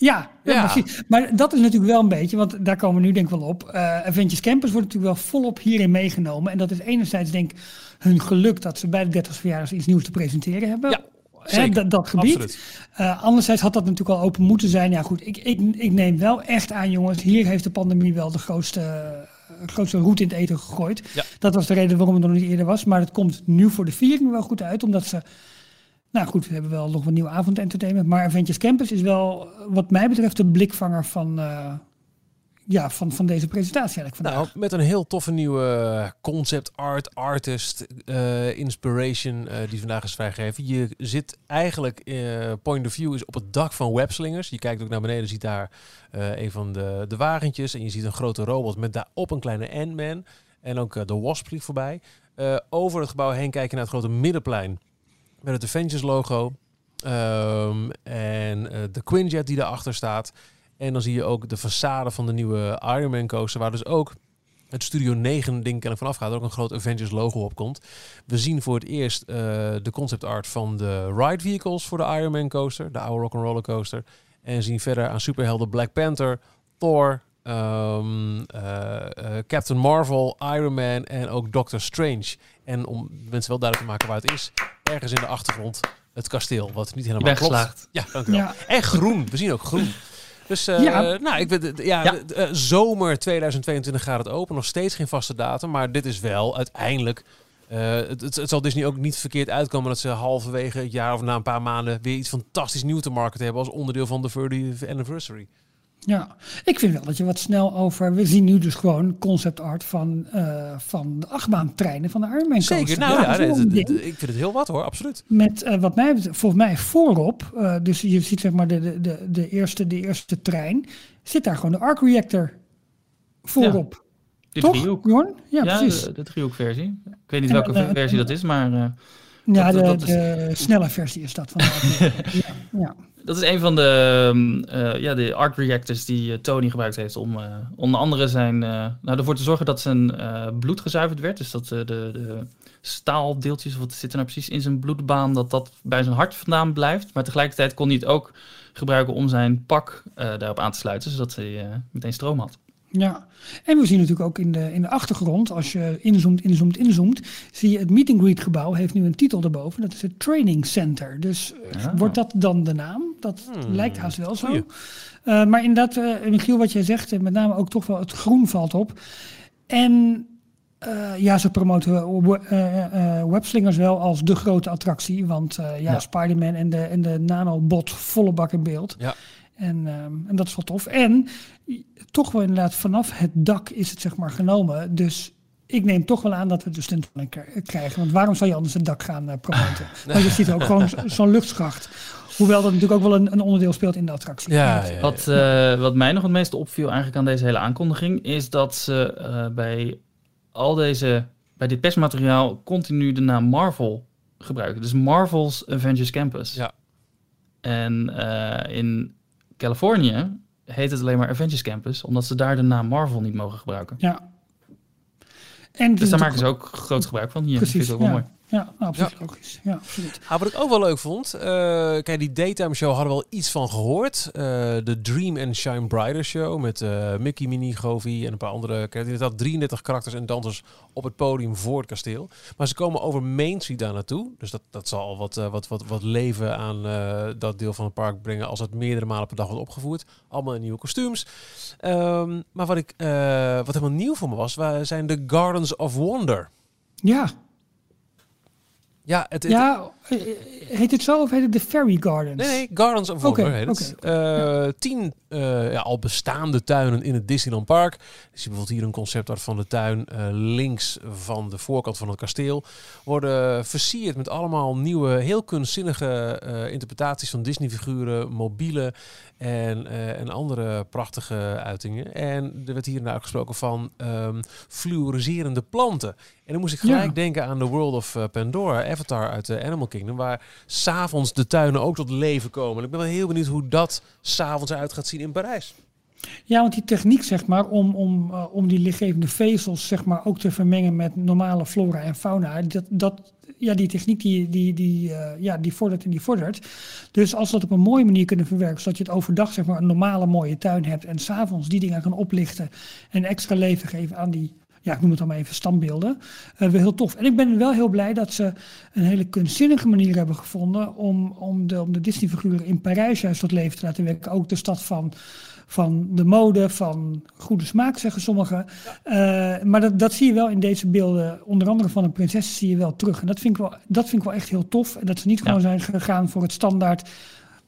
Ja, ja, precies. Maar dat is natuurlijk wel een beetje, want daar komen we nu denk ik wel op. Eh Adventures Campus wordt natuurlijk wel volop hierin meegenomen. En dat is enerzijds denk ik hun geluk dat ze bij de 30 verjaardag iets nieuws te presenteren hebben. Ja, Hè, dat, dat gebied. Eh, anderzijds had dat natuurlijk al open moeten zijn. Ja goed, ik, ik, ik neem wel echt aan jongens, hier heeft de pandemie wel de grootste, eh, grootste route in het eten gegooid. Ja. Dat was de reden waarom het nog niet eerder was. Maar het komt nu voor de viering wel goed uit, omdat ze... Nou goed, we hebben wel nog een nieuw avondentertainment. Maar Adventures Campus is wel, wat mij betreft, de blikvanger van, eh, ja, van, van deze presentatie eigenlijk vandaag. Nou, met een heel toffe nieuwe concept art, artist, eh, inspiration eh, die vandaag is vrijgegeven. Je zit eigenlijk, eh, point of view is op het dak van webslingers. Je kijkt ook naar beneden, ziet daar een van de, de wagentjes. En je ziet een grote robot met daarop een kleine Ant-Man. En ook de Wasp vliegt voorbij. Over het gebouw heen kijken naar het grote middenplein. Met het Avengers logo. Ehm, en de Quinjet die daarachter staat. En dan zie je ook de façade van de nieuwe Iron Man coaster. Waar dus ook het Studio 9 ding kennelijk vanaf gaat. Er ook een groot Avengers logo op komt. We zien voor het eerst eh, de concept art van de ride vehicles voor de Iron Man coaster. De oude Rock'n'Roller coaster. En zien verder aan superhelden Black Panther, Thor, ehm, eh, eh, Captain Marvel, Iron Man en ook Doctor Strange. En om mensen wel duidelijk te maken waar het is. Ergens in de achtergrond het kasteel. Wat niet helemaal klopt. Ja, dank u wel. Ja. En groen. We zien ook groen. Dus eh, Ja. nou, ik weet, ja, eh, zomer 2022 gaat het open. Nog steeds geen vaste datum. Maar dit is wel uiteindelijk... eh, het, het, het zal Disney ook niet verkeerd uitkomen dat ze halverwege het jaar of na een paar maanden weer iets fantastisch nieuws te marketen hebben als onderdeel van de 30th anniversary. Ja, ik vind wel dat je wat snel over. We zien nu dus gewoon concept art van, eh, van de achtbaantreinen van de Iron Man Zeker, nou ja, ik vind het heel wat hoor, absoluut. Met eh, wat mij betreft, volgens mij voorop, eh, dus je ziet zeg maar de, de, de, de, eerste, de eerste trein, zit daar gewoon de arc reactor voorop. Die Toch, driehoek. Jorn? Ja, Ja, precies. de, de driehoekversie. Ik weet niet En welke versie dat is, maar eh, ja, de, dat- dat is- de snelle versie is dat van de ja, ja. Dat is een van de, eh, ja, de arc reactors die eh, Tony gebruikt heeft om eh, onder andere zijn, nou, ervoor te zorgen dat zijn bloed gezuiverd werd. Dus dat de, de staaldeeltjes, of wat zit er nou precies in zijn bloedbaan, dat dat bij zijn hart vandaan blijft. Maar tegelijkertijd kon hij het ook gebruiken om zijn pak daarop aan te sluiten, zodat hij meteen stroom had. Ja, en we zien natuurlijk ook in de, in de achtergrond, als je inzoomt, inzoomt, inzoomt, zie je het meet and greet gebouw heeft nu een titel erboven. Dat is het Training Center. Dus eh, Ah. wordt dat dan de naam? Dat Hmm, lijkt haast wel zo. Eh, maar inderdaad, eh Michiel, wat jij zegt, eh, met name ook toch wel het groen valt op. En ja, ze promoten eh, webslingers wel als de grote attractie. Want ja, Ja. Spider-Man en de, en de nanobot volle bak in beeld. Ja. En, ehm, en dat is wel tof. En toch wel inderdaad vanaf het dak is het zeg maar genomen. Dus ik neem toch wel aan dat we de stuntman k- krijgen. Want waarom zou je anders het dak gaan eh, promoten? Want je ziet ook gewoon zo'n luchtschacht. Hoewel dat natuurlijk ook wel een, een onderdeel speelt in de attractie. Ja, ja, ja. Wat, eh, wat mij nog het meeste opviel eigenlijk aan deze hele aankondiging, is dat ze eh, bij al deze, bij dit persmateriaal continu de naam Marvel gebruiken. Dus Marvel's Avengers Campus. Ja. En eh, in Californië heet het alleen maar Avengers Campus, omdat ze daar de naam Marvel niet mogen gebruiken. Ja. En Dus daar maken ze ook groot gebruik van. Hier, Precies, vind ik ook wel ja. mooi. Ja, nou, absoluut logisch. Ja, absoluut. Ah, wat ik ook wel leuk vond, eh, kijk, die Daytime Show hadden we al iets van gehoord. Eh, de Dream and Shine Brighter Show met eh, Mickey, Minnie, Goofy en een paar andere. Kijk, inderdaad 33 karakters en dansers op het podium voor het kasteel. Maar ze komen over Main Street daar naartoe. Dus dat, dat zal al wat, wat, wat, wat leven aan dat deel van het park brengen als het meerdere malen per dag wordt opgevoerd. Allemaal in nieuwe kostuums. Ehm, maar wat, ik, wat helemaal nieuw voor me was, wa- zijn de Gardens of Wonder. Ja, Ja, het, het- ja heet het zo of heet het de Fairy Gardens? Nee, nee, Gardens of Wonder heet het. oké, Eh, Tien eh, ja, al bestaande tuinen in het Disneyland Park. Je ziet bijvoorbeeld hier een conceptart van de tuin eh, links van de voorkant van het kasteel. Worden versierd met allemaal nieuwe, heel kunstzinnige interpretaties van Disney-figuren, mobielen en, eh, en andere prachtige uitingen. En er werd hier nou gesproken van ehm fluoriserende planten. En dan moest ik gelijk Ja. denken aan The World of eh, Pandora, Avatar uit de Animal Kingdom, waar s'avonds de tuinen ook tot leven komen. En ik ben wel heel benieuwd hoe dat s'avonds eruit gaat zien in Parijs. Ja, want die techniek, zeg maar, om, om, eh, om die lichtgevende vezels, zeg maar, ook te vermengen met normale flora en fauna, dat, dat, ja, die techniek, die, die, die, eh, ja, die vordert en die vordert. Dus als we dat op een mooie manier kunnen verwerken, zodat je het overdag, zeg maar, een normale mooie tuin hebt en s'avonds die dingen kan oplichten en extra leven geven aan die, ja, ik noem het dan maar even standbeelden, eh wel heel tof. En ik ben wel heel blij dat ze een hele kunstzinnige manier hebben gevonden om, om de, om de Disney-figuren in Parijs juist tot leven te laten wekken. Ook de stad van van de mode, van goede smaak, zeggen sommigen. Eh, maar dat, dat zie je wel in deze beelden, onder andere van een prinses, zie je wel terug. En dat vind ik wel, dat vind ik wel echt heel tof. En dat ze niet gewoon zijn gegaan voor het standaard,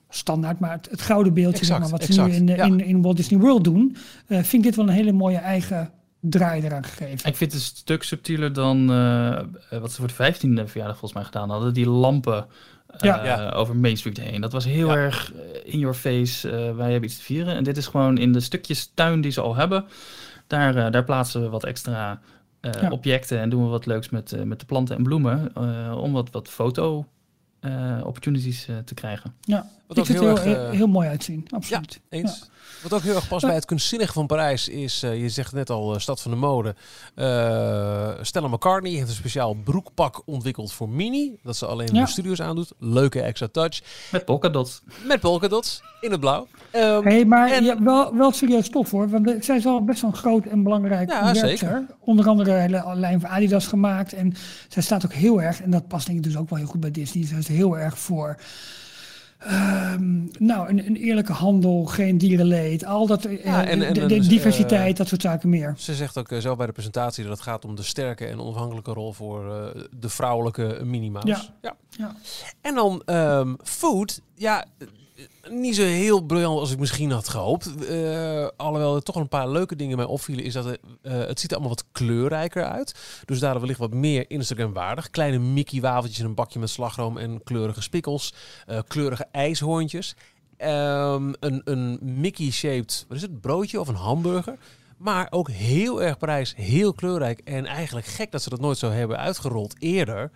standaard, maar het, het gouden beeldje, zeg Exact, maar, wat exact, ze nu in, ja. in, in Walt Disney World doen. eh, vind ik dit wel een hele mooie eigen draai eraan gegeven. Ik vind het een stuk subtieler dan eh, wat ze voor de 15e verjaardag volgens mij gedaan hadden. Die lampen Ja. Ja. over Main Street heen. Dat was heel Ja. erg eh, in your face. eh, wij hebben iets te vieren. En dit is gewoon in de stukjes tuin die ze al hebben. Daar, eh, daar plaatsen we wat extra eh, Ja. objecten en doen we wat leuks met, eh, met de planten en bloemen. eh, om wat, wat foto eh, opportunities eh, te krijgen. Ja, Wat ik vind het heel heel, erg, heel, eh, heel mooi uitzien, absoluut. Eens. Wat ook heel erg past bij het kunstzinnige van Parijs is, eh, je zegt net al, eh, stad van de mode. Eh, Stella McCartney heeft een speciaal broekpak ontwikkeld voor Minnie. Dat ze alleen in Ja. de studio's aandoet. Leuke extra touch. Met polkadots. Met polkadots in het blauw. Ehm, Hey, maar en- ja, wel, wel serieus tof hoor. Want zij is al best wel een groot en belangrijk Ja, zeker. Onder andere een hele lijn van Adidas gemaakt. En zij staat ook heel erg, en dat past denk ik dus ook wel heel goed bij Disney. Zij is heel erg voor ehm, nou, een, een eerlijke handel, geen dierenleed. Al dat, eh, Ja, en- de, en de- een, de eh, diversiteit, dat soort zaken meer. Ze zegt ook eh, zelf bij de presentatie dat het gaat om de sterke en onafhankelijke rol voor de vrouwelijke Minnie Mouse. Ja. ja. Ja. En dan ehm, food. Ja, niet zo heel briljant als ik misschien had gehoopt. Eh, alhoewel er toch een paar leuke dingen mij opvielen, is dat eh, het ziet er allemaal wat kleurrijker uit. Dus daardoor wellicht wat meer Instagram waardig. Kleine Mickey wafeltjes in een bakje met slagroom en kleurige spikkels. eh, kleurige ijshoorntjes. Ehm, een, een Mickey-shaped, wat is het, broodje of een hamburger. Maar ook heel erg prijs, heel kleurrijk. En eigenlijk gek dat ze dat nooit zo hebben uitgerold eerder.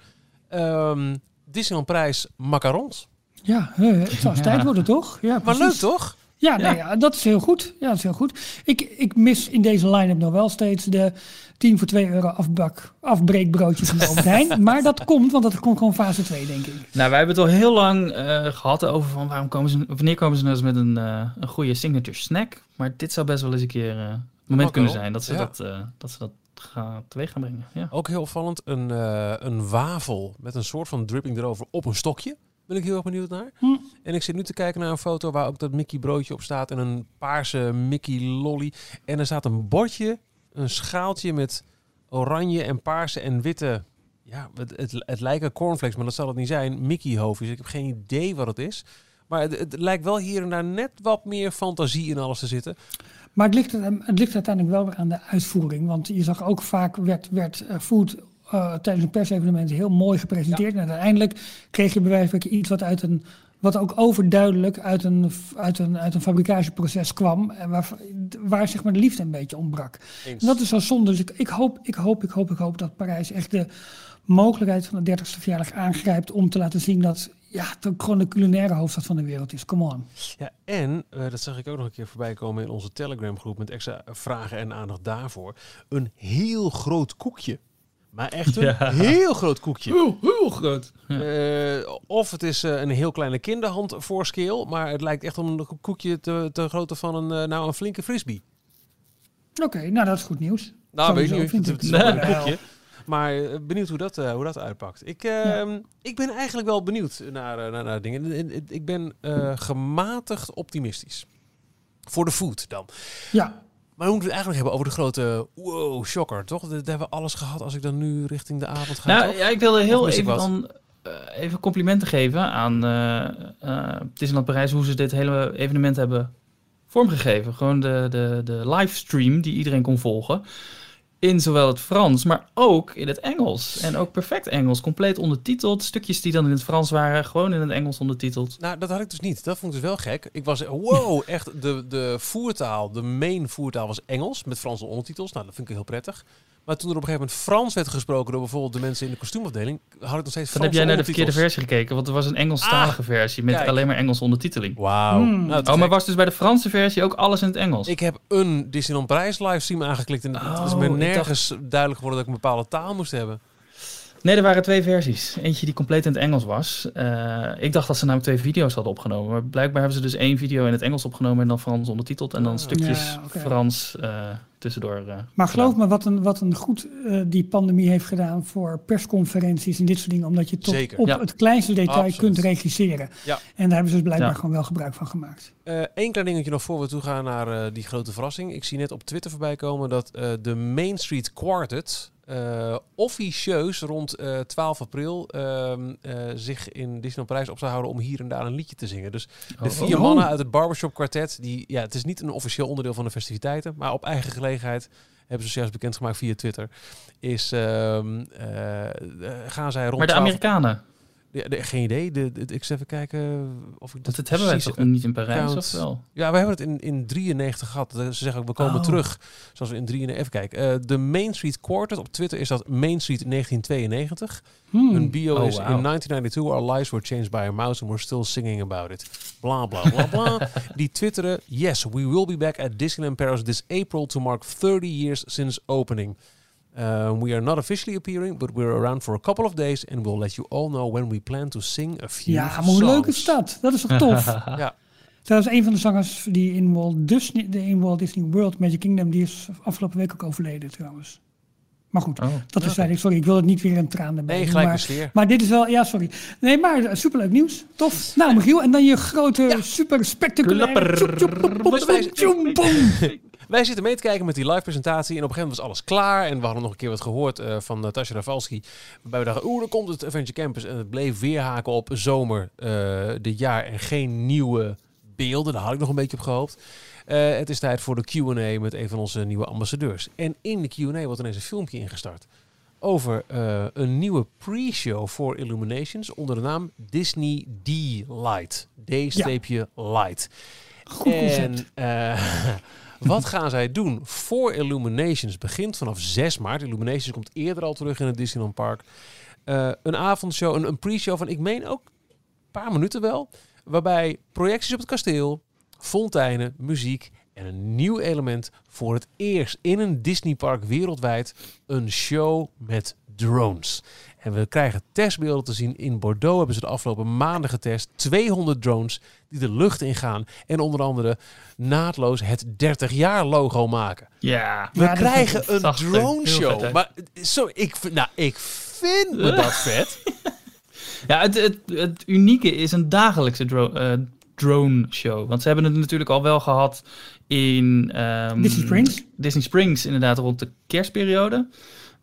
Ehm Disneyland prijs macarons. Ja, eh, het zou Ja. tijd worden toch? Ja, Maar leuk toch? Ja, nee, ja, dat is heel goed. Ja, dat is heel goed. Ik, ik mis in deze line-up nog wel steeds de 10 voor 2 euro afbak, afbreekbroodjes van de Albert Heijn. Maar dat komt, want dat komt gewoon fase 2, denk ik. Nou, wij hebben het al heel lang eh, gehad over van waarom komen ze, wanneer komen ze nou eens met een, eh, een goede signature snack. Maar dit zou best wel eens een keer eh, het moment kunnen zijn dat ze Ja. dat, eh, dat, ze dat gaan, teweeg gaan brengen. Ja. Ook heel opvallend, een, eh, een wafel met een soort van dripping erover op een stokje. Ben ik heel erg benieuwd naar. Hm. En ik zit nu te kijken naar een foto waar ook dat Mickey broodje op staat. En een paarse Mickey lolly. En er staat een bordje, een schaaltje met oranje en paarse en witte... Ja, het, het, het lijken cornflakes, maar dat zal het niet zijn. Mickey hoofdjes. Ik heb geen idee wat het is. Maar het, het lijkt wel hier en daar net wat meer fantasie in alles te zitten. Maar het ligt, het ligt uiteindelijk wel weer aan de uitvoering. Want je zag ook vaak werd, werd eh, food eh, tijdens een persevenement heel mooi gepresenteerd. En uiteindelijk kreeg je bij wijze van iets wat uit een wat ook overduidelijk uit een, uit een, uit een fabrikageproces kwam. En waar, waar zeg maar de liefde een beetje ontbrak. Eens. En dat is zo zonde. Dus ik, ik, hoop, ik hoop, ik hoop, ik hoop dat Parijs echt de mogelijkheid van de 30ste verjaardag aangrijpt om te laten zien dat ja, het ook gewoon de culinaire hoofdstad van de wereld is. Come on. Ja, en, eh, dat zag ik ook nog een keer voorbij komen in onze Telegram groep met extra vragen en aandacht daarvoor. Een heel groot koekje. Maar echt een Ja. heel groot koekje. Heel, heel groot. Eh, of het is eh, een heel kleine kinderhand voor scale, maar het lijkt echt om een koekje te, te grootte van een, eh, nou, een flinke frisbee. Oké, nou dat is goed nieuws. Nou, weet niet. Het is een koekje. Maar benieuwd hoe dat, eh, hoe dat uitpakt. Ik, ik ben eigenlijk wel benieuwd naar, naar, naar dingen. En- en- Ik ben eh, gematigd optimistisch. Voor de food dan. Ja, Maar we moeten het eigenlijk hebben over de grote wow, shocker, toch? Dat hebben we alles gehad als ik dan nu richting de avond ga. Nou toch? ja, ik wilde heel even, dan, eh, even complimenten geven aan eh eh, Disneyland Parijs hoe ze dit hele evenement hebben vormgegeven. Gewoon de, de, de livestream die iedereen kon volgen. In zowel het Frans, maar ook in het Engels. En ook perfect Engels, compleet ondertiteld. Stukjes die dan in het Frans waren, gewoon in het Engels ondertiteld. Nou, dat had ik dus niet. Dat vond ik dus wel gek. Ik was, wow, echt, de, de voertaal, de main voertaal was Engels met Franse ondertitels. Nou, dat vind ik heel prettig. Maar toen er op een gegeven moment Frans werd gesproken door bijvoorbeeld de mensen in de kostuumafdeling, had ik nog steeds Dan heb jij naar de verkeerde versie gekeken, want er was een Engelstalige versie met kijk. alleen maar Engels ondertiteling. Wauw. Hmm. Nou, Oh, maar was dus bij de Franse versie ook alles in het Engels? Ik heb een Disneyland Prijs livestream aangeklikt en het is Oh, me dacht- nergens duidelijk geworden dat ik een bepaalde taal moest hebben. Nee, er waren twee versies. Eentje die compleet in het Engels was. Eh, ik dacht dat ze namelijk twee video's hadden opgenomen. Maar blijkbaar hebben ze dus één video in het Engels opgenomen en dan Frans ondertiteld. En dan Ah. stukjes Ja. Frans eh, tussendoor. eh, maar geloof gedaan. me, wat een, wat een goed eh, die pandemie heeft gedaan voor persconferenties en dit soort dingen. Omdat je tot Zeker. op Ja. het kleinste detail Absoluut. kunt regisseren. Ja. En daar hebben ze dus blijkbaar Ja. gewoon wel gebruik van gemaakt. Eén klein dingetje nog voor we toe gaan naar eh, die grote verrassing. Ik zie net op Twitter voorbij komen dat eh, de Main Street Quartet eh, officieus rond eh, 12 april ehm, eh, zich in Disneyland Parijs op zou houden om hier en daar een liedje te zingen. Dus de Oh, vier oh. mannen uit het Barbershop Quartet, die, ja, het is niet een officieel onderdeel van de festiviteiten, maar op eigen gelegenheid hebben ze zojuist bekendgemaakt via Twitter, is ehm, eh, eh, gaan zij rond Maar de 12 Amerikanen, Ja, de- geen idee. De, de- ik eens even kijken of ik dat, dat hebben wij toch niet in Parijs, account. of wel? Ja, we hebben het in, in 93 gehad. Ze zeggen ook, we komen Oh. terug. Zoals we in 93... Even kijken. Eh, de Main Street Quartet. Op Twitter is dat Main Street 1992. Hmm. Hun bio Oh, is... In 1992 our lives were changed by a mouse and we're still singing about it. Bla, bla, bla, bla. Die twitteren... Yes, we will be back at Disneyland Paris this April to mark 30 years since opening. Uh, we are not officially appearing, but we're around for a couple of days and we'll let you all know when we plan to sing a few Ja, maar hoe leuk is dat? Dat is toch tof? Ja. Dat is een van de zangers die in Walt Disney, de in Walt Disney World Magic Kingdom, die is afgelopen week ook overleden trouwens. Maar goed, Oh. dat is eigenlijk, sorry, ik wil het niet weer een traan erbij Nee, gelijk maar, sfeer. maar dit is wel, ja sorry. Nee, maar eh, superleuk nieuws. Tof. Nou, Michiel, en dan je grote, super spectaculaire... Klapper. tjoep, tjoep, pop, wij- zitten mee te kijken met die live presentatie. En op een gegeven moment was alles klaar. En we hadden nog een keer wat gehoord eh, van Natasja Rafalski. Waarbij we dachten, oeh, dan komt het Adventure Campus. En het bleef weer haken op zomer eh, dit jaar. En geen nieuwe beelden. Daar had ik nog een beetje op gehoopt. Eh, het is tijd voor de Q&A met een van onze nieuwe ambassadeurs. En in de Q&A wordt ineens een filmpje ingestart. Over een nieuwe pre-show voor Illuminations. Onder de naam Disney D-Light. D-Light. Goed concept. En wat gaan zij doen voor Illuminations? Begint vanaf 6 maart. Illuminations komt eerder al terug in het Disneyland Park. Eh, een avondshow, een, een pre-show van, ik meen ook een paar minuten wel. Waarbij projecties op het kasteel, fonteinen, muziek en een nieuw element voor het eerst in een Disneypark wereldwijd. Een show met drones. En we krijgen testbeelden te zien. In Bordeaux hebben ze de afgelopen maanden getest. 200 drones die de lucht ingaan. En onder andere naadloos het 30 jaar logo maken. Ja. We Ja, krijgen een drone vet show. Maar zo, ik, vind- nou, ik vind me dat vet. Ja, het, het, het unieke is een dagelijkse dro eh, drone show. Want ze hebben het natuurlijk al wel gehad in... ehm, Disney Springs. Disney Springs, inderdaad, rond de kerstperiode.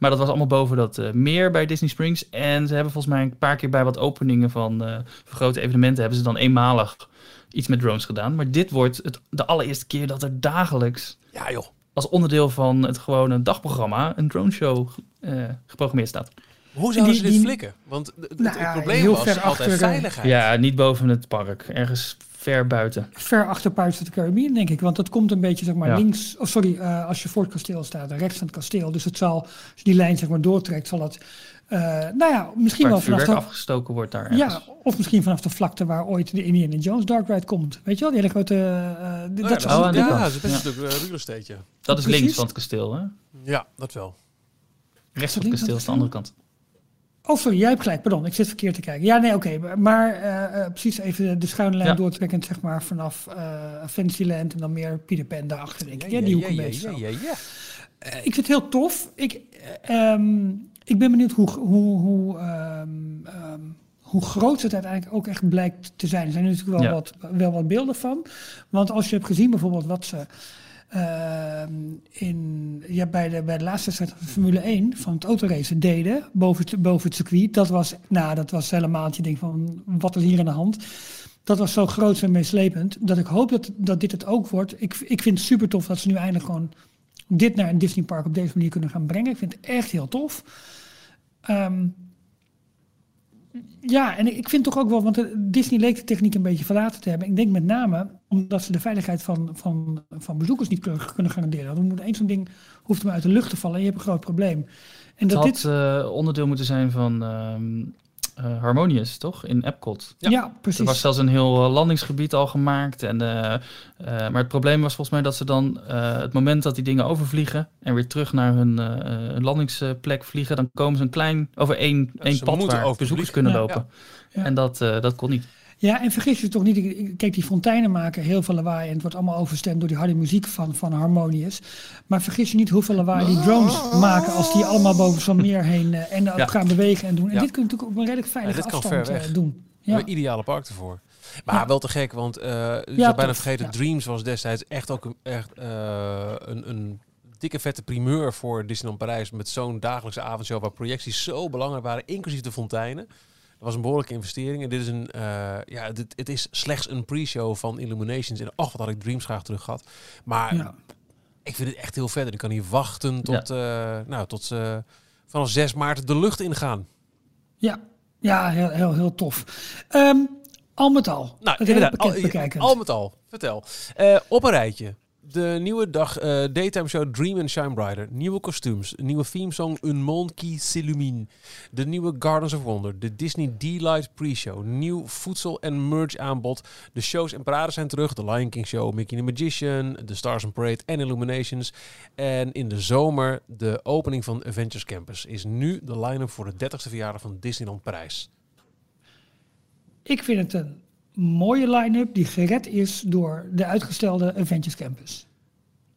Maar dat was allemaal boven dat eh, meer bij Disney Springs. En ze hebben volgens mij een paar keer bij wat openingen van, eh, van grote evenementen... hebben ze dan eenmalig iets met drones gedaan. Maar dit wordt het, de allereerste keer dat er dagelijks Ja joh. als onderdeel van het gewone dagprogramma een drone show eh, geprogrammeerd staat. Hoe zouden Die- ze dit die- flikken? Want het, Nou het ja, probleem heel was ver altijd achter, veiligheid. Ja, niet boven het park, ergens ver buiten. ver achter Pirates of the Caribbean, denk ik. Want dat komt een beetje, zeg maar, Ja. links... Oh, sorry, eh, als je voor het kasteel staat, rechts van het kasteel. Dus het zal, als je die lijn zeg maar doortrekt, zal het... eh, nou ja, misschien Waar wel het vanaf de, afgestoken wordt daar ergens. Ja, of misschien vanaf de vlakte waar ooit de Indiana Jones Dark Ride komt. Weet je wel, die hele grote... eh, Oh dat ja, soort Oh, aan die ja, kant. dat is best Ja. een uh, real estate, ja. Dat is Precies. links van het kasteel, hè? Ja, dat wel. Rechts van het kasteel is de andere kant. Oh, sorry, jij hebt gelijk. Pardon, ik zit verkeerd te kijken. Ja, nee, oké. maar eh, eh, precies even de schuine lijn Ja. doortrekkend, zeg maar, vanaf eh Fantasyland en dan meer Peter Pan daarachter, denk ik. Ja, ja, die hoek een ja, beetje ja, ik vind het heel tof. Ik, eh, ehm, ik ben benieuwd hoe, hoe, hoe, ehm, ehm, hoe groot het uiteindelijk ook echt blijkt te zijn. Er zijn natuurlijk wel, wat, wel wat beelden van. Want als je hebt gezien bijvoorbeeld wat ze ehm, in, ja, bij, de, bij de laatste wedstrijd van Formule 1 van het autoracen deden, boven het, boven het circuit, dat was, nou, dat was helemaal, je denkt van, wat is hier aan de hand? Dat was zo groot en meeslepend, dat ik hoop dat, dat dit het ook wordt. Ik, ik vind het super tof dat ze nu eindelijk gewoon dit naar een Disneypark op deze manier kunnen gaan brengen. Ik vind het echt heel tof. Ehm, ja, en ik vind toch ook wel, want eh, Disney leek de techniek een beetje verlaten te hebben. Ik denk met name omdat ze de veiligheid van, van, van bezoekers niet kunnen, garanderen. Dan moet één zo'n ding hoeft hem uit de lucht te vallen en je hebt een groot probleem. En Het dat had dit, eh, onderdeel moeten zijn van ehm eh, Harmonious, toch? In Epcot. ja, precies. Er was zelfs een heel eh, landingsgebied al gemaakt. En, eh, eh, maar het probleem was volgens mij dat ze dan eh, het moment dat die dingen overvliegen en weer terug naar hun eh, hun landingsplek vliegen, dan komen ze een klein over één, één ze pad moeten waar bezoekers kunnen Ja. lopen. Ja. En dat, eh, dat kon niet. Ja, en vergis je toch niet, kijk, die fonteinen maken heel veel lawaai en het wordt allemaal overstemd door die harde muziek van, van Harmonious. Maar vergis je niet hoeveel lawaai die drones maken als die allemaal boven zo'n meer heen eh, en ook Ja. gaan bewegen en doen. En Ja. dit kun je natuurlijk op een redelijk veilige afstand eh, doen. Ja. Een ideale park ervoor. Maar Ja. wel te gek, want eh je bijna tof, vergeten. Dreams was destijds echt ook een, echt, eh, een, een dikke vette primeur voor Disneyland Parijs. Met zo'n dagelijkse avondshow waar projecties zo belangrijk waren, inclusief de fonteinen. Dat was een behoorlijke investering. En dit is een, eh, ja, dit, het is slechts een pre-show van Illuminations. En och, wat had ik Dreams graag terug gehad. Maar Ja. ik vind het echt heel vet. En ik kan hier wachten tot, eh, nou, tot ze vanaf 6 maart de lucht ingaan. Ja, ja heel, heel, heel tof. Ehm, al met al, Nou, inderdaad, al, bekijken. al met al. Vertel. Eh, op een rijtje. De nieuwe dag, eh, daytime show Dream and Shine Brighter. Nieuwe kostuums. Nieuwe themesong Un Monde qui s'illumine. De nieuwe Gardens of Wonder. De Disney Delight pre-show. Nieuw voedsel- en merch aanbod. De shows en parades zijn terug. De Lion King Show, Mickey the Magician, The Stars and Parade en Illuminations. En in de zomer de opening van Adventures Campus. Is nu de line-up voor de 30ste verjaardag van Disneyland Parijs. Ik vind het een mooie line-up die gered is door de uitgestelde Adventures Campus.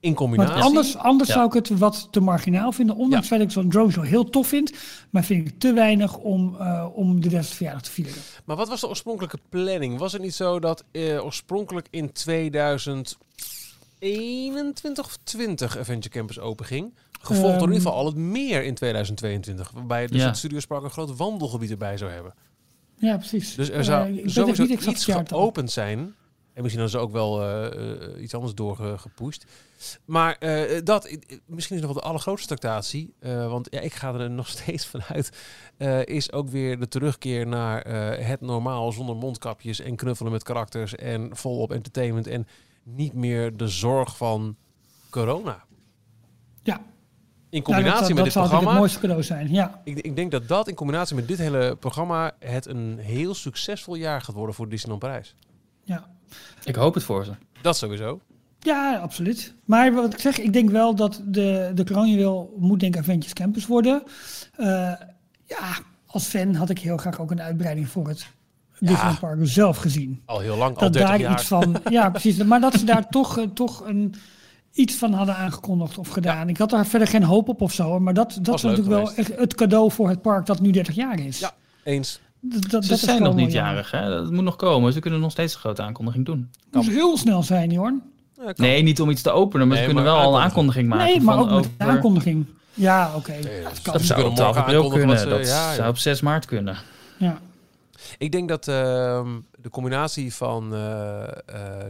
In Want combinatie... anders, anders Ja. zou ik het wat te marginaal vinden. Ondanks Ja. dat ik zo'n drone show heel tof vind. Maar vind ik te weinig om, eh, om de 30 verjaardag te vieren. Maar wat was de oorspronkelijke planning? Was het niet zo dat eh, oorspronkelijk in 2021 of 20 Adventure Campus open ging? Gevolgd door in ieder geval al het meer in 2022. Waarbij dus Ja. het Studiospark een groot wandelgebied erbij zou hebben. Ja, precies. Dus er Eh, zou weet sowieso niet iets geopend zijn. En misschien hadden ze ook wel eh, eh, iets anders doorgepusht. Maar eh, dat, misschien is nog wel de allergrootste tractatie. want ja, ik ga er nog steeds vanuit. is ook weer de terugkeer naar het normaal zonder mondkapjes en knuffelen met karakters en volop entertainment. En niet meer de zorg van corona. Ja, In combinatie dat, dat, met dit zou natuurlijk programma. het mooiste cadeau zijn. Ja, Ik, ik denk dat dat in combinatie met dit hele programma het een heel succesvol jaar gaat worden voor Disneyland Parijs. ja. Ik hoop het voor ze. Dat sowieso. Ja, absoluut. Maar wat ik zeg, ik denk wel dat de, de kroonjuweel moet denk ik Adventures Campus worden. Eh, ja, als fan had ik heel graag ook een uitbreiding voor het Disneyland Park zelf gezien. Al heel lang, al Dat 30 daar jaar. iets van, ja precies, maar dat ze daar toch, eh, toch een, iets van hadden aangekondigd of gedaan. Ik had daar verder geen hoop op of zo, maar dat, dat Was natuurlijk wel geweest. het cadeau voor het park dat nu 30 jaar is. Ja. Eens. Dat, dat, Ze dat is zijn nog niet jarig, hè? Dat moet nog komen. Ze kunnen nog steeds een grote aankondiging doen. Het moet heel snel zijn, Jorn. Ja, kan. Nee, niet om iets te openen, maar Nee, ze kunnen maar wel al een aankondiging. maken. Nee, maar van ook met aankondiging. Ja, oké. Nee, Dat zou op 12 morgen april aankondigen kunnen. ze- Dat ja, ja. zou op 6 maart kunnen. Ja. Ik denk dat ehm, de combinatie van eh, eh,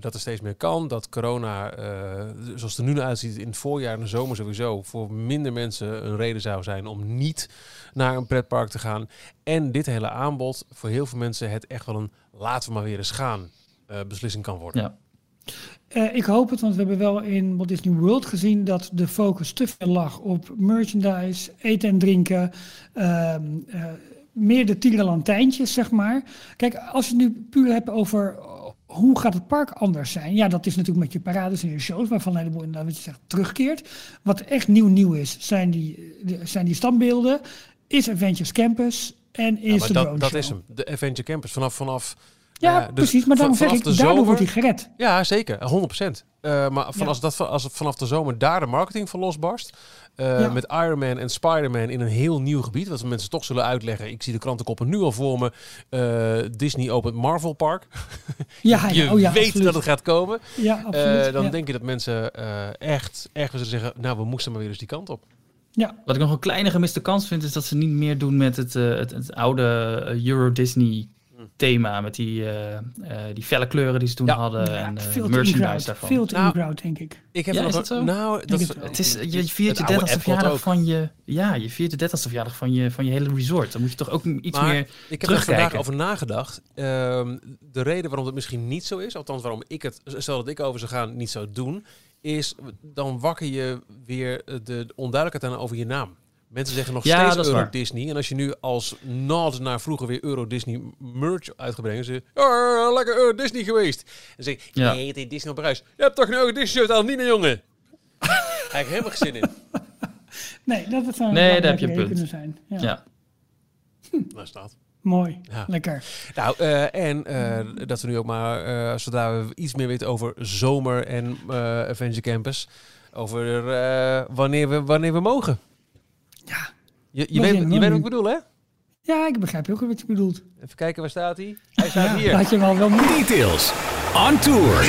dat er steeds meer kan, dat corona, eh, zoals het er nu naar uitziet, in het voorjaar en de zomer sowieso, voor minder mensen een reden zou zijn om niet naar een pretpark te gaan. En dit hele aanbod, voor heel veel mensen het echt wel een laten we maar weer eens gaan eh, beslissing kan worden. Ja. Eh, ik hoop het, want we hebben wel in Walt Disney World gezien dat de focus te veel lag op merchandise, eten en drinken, ehm, eh, meer de tierenlantijntjes, zeg maar. Kijk, als je het nu puur hebt over eh, hoe gaat het park anders zijn? Ja, dat is natuurlijk met je parades en je shows, waarvan een heleboel inderdaad wat je zegt terugkeert. Wat echt nieuw nieuw is, zijn die, zijn die standbeelden, is Adventures Campus en is maar de dat, dat is hem. De Adventure Campus vanaf, vanaf Ja, Ja, dus precies, maar daarom van- zeg ik, daardoor zomer- wordt hij gered. Ja, zeker. 100%. Eh, maar van Ja. als, dat, als het vanaf de zomer daar de marketing van losbarst. eh, Ja. Met Iron Man en Spider-Man in een heel nieuw gebied. Wat we mensen toch zullen uitleggen. Ik zie de krantenkoppen nu al voor me. Eh, Disney opent Marvel Park. Ja, je ja, oh ja, weet absoluut. dat het gaat komen. Ja, Eh, absoluut. dan ja. denk je dat mensen eh, echt, echt zullen zeggen... Nou, we moesten maar weer eens die kant op. ja. Wat ik nog een kleine gemiste kans vind, is dat ze niet meer doen met het, eh, het, het oude eh, Euro-Disney thema. Met die, eh, eh, die felle kleuren die ze toen Ja. hadden Ja, en eh, veel te merchandise daarvan. Veel te Nou, denk ik. Ik heb Ja, er is dat zo? Nou, dat het is, je viert de oude 30ste Epcot verjaardag van je, ja, je viert de 30ste verjaardag van je, van je hele resort. Dan moet je toch ook iets Maar meer ik heb er vandaag over nagedacht. Ehm, de reden waarom het misschien niet zo is, althans waarom ik het, stel dat ik over zou gaan, niet zou doen, is dan wakker je weer de onduidelijkheid aan over je naam. Mensen zeggen nog Ja, steeds dat is Euro waar. Disney. En als je nu als nod naar vroeger weer Euro Disney merch uitgebrengt, ze oh, lekker Euro Disney geweest. En zeg ik, Ja. nee, het is Disney op reis. Je hebt toch een Euro Disney shirt aan, niet een jongen. Daar heb ik helemaal geen zin in. Nee, dat het zou een Nee, daar heb je punt. kunnen zijn. Ja. Ja. Daar staat. Mooi, Ja. lekker. Nou, eh, en eh, dat we nu ook maar, eh, zodra we iets meer weten over zomer en eh Avenger Campus, over eh, wanneer, we, wanneer we mogen. Ja. Je, je, weet, je- weet wat ik bedoel, hè? Ja, ik begrijp ook wat je bedoelt. Even kijken, waar staat hij? Hij staat Ja, hier. Laat je wel wel moeten. Details. On tour.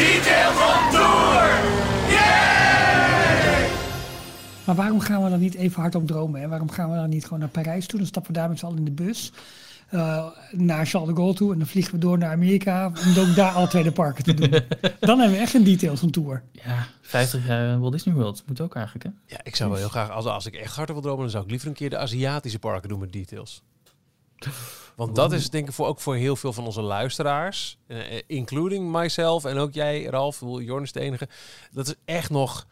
Maar waarom gaan we dan niet even hardop dromen? Hè? Waarom gaan we dan niet gewoon naar Parijs toe? Dan stappen we daar met z'n allen in de bus. Eh, naar Charles de Gaulle toe. En dan vliegen we door naar Amerika. Om ook daar alle twee de parken te doen. dan hebben we echt een details van tour. ja, 50 jaar Walt Disney World. Moet ook eigenlijk, hè? Ja, ik zou wel heel graag, als, als ik echt harder wil dromen, dan zou ik liever een keer de Aziatische parken doen met details. Want dat is denk ik voor, ook voor heel veel van onze luisteraars, eh, including myself en ook jij, Ralf, ik bedoel, Jorn is de enige. Dat is echt nog...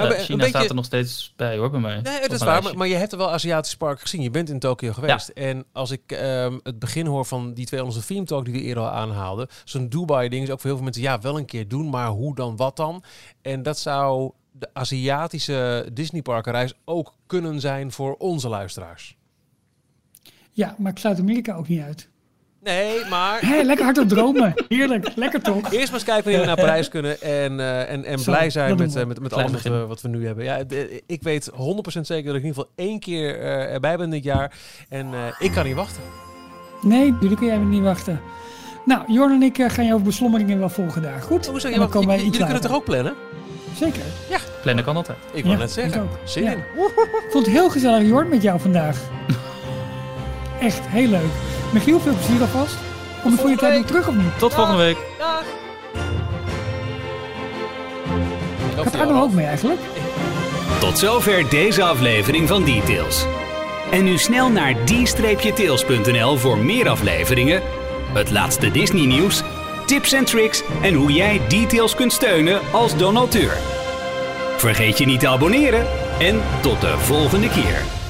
Nou, Ja, China beetje- staat er nog steeds bij, hoor, bij mij. Nee, dat is waar. Maar, je hebt er wel Aziatische parken gezien. Je bent in Tokio geweest. En als ik ehm, het begin hoor van die twee onze theme talk die we eerder al aanhaalden. Zo'n Dubai-ding is ook voor heel veel mensen, ja, wel een keer doen, maar hoe dan, wat dan? En dat zou de Aziatische Disneyparkenreis ook kunnen zijn voor onze luisteraars. Ja, maar ik sluit Amerika ook niet uit. Nee, maar Hé, lekker hardop dromen. Heerlijk, lekker toch? eerst maar eens kijken wanneer we naar Parijs kunnen. En, eh, en, en Zo, blij zijn met, eh, met, met Klein alles wat we, wat we nu hebben. Ja, de- ik weet 100% zeker dat ik in ieder geval één keer eh, erbij ben dit jaar. En eh, ik kan niet wachten. Nee, natuurlijk kun jij me niet wachten. Nou, Jorn en ik gaan jouw beslommeringen wel volgen daar. Goed? Hoezo? Ja, wij j- iets jullie kunnen later. toch ook plannen? Zeker. Plannen kan altijd. Ik wou Ja, net zeggen. ik ook. Zin Ja. in. Ik vond het heel gezellig, Jorn, met jou vandaag. Echt heel leuk. Michiel, veel plezier alvast. Kom ik voor je tijd terug of niet? Tot volgende week. Dag. Gaat Arno ook mee eigenlijk? Tot zover deze aflevering van Details. En nu snel naar d-tails.nl voor meer afleveringen, het laatste Disney nieuws, tips en tricks en hoe jij Details kunt steunen als donateur. Vergeet je niet te abonneren en tot de volgende keer.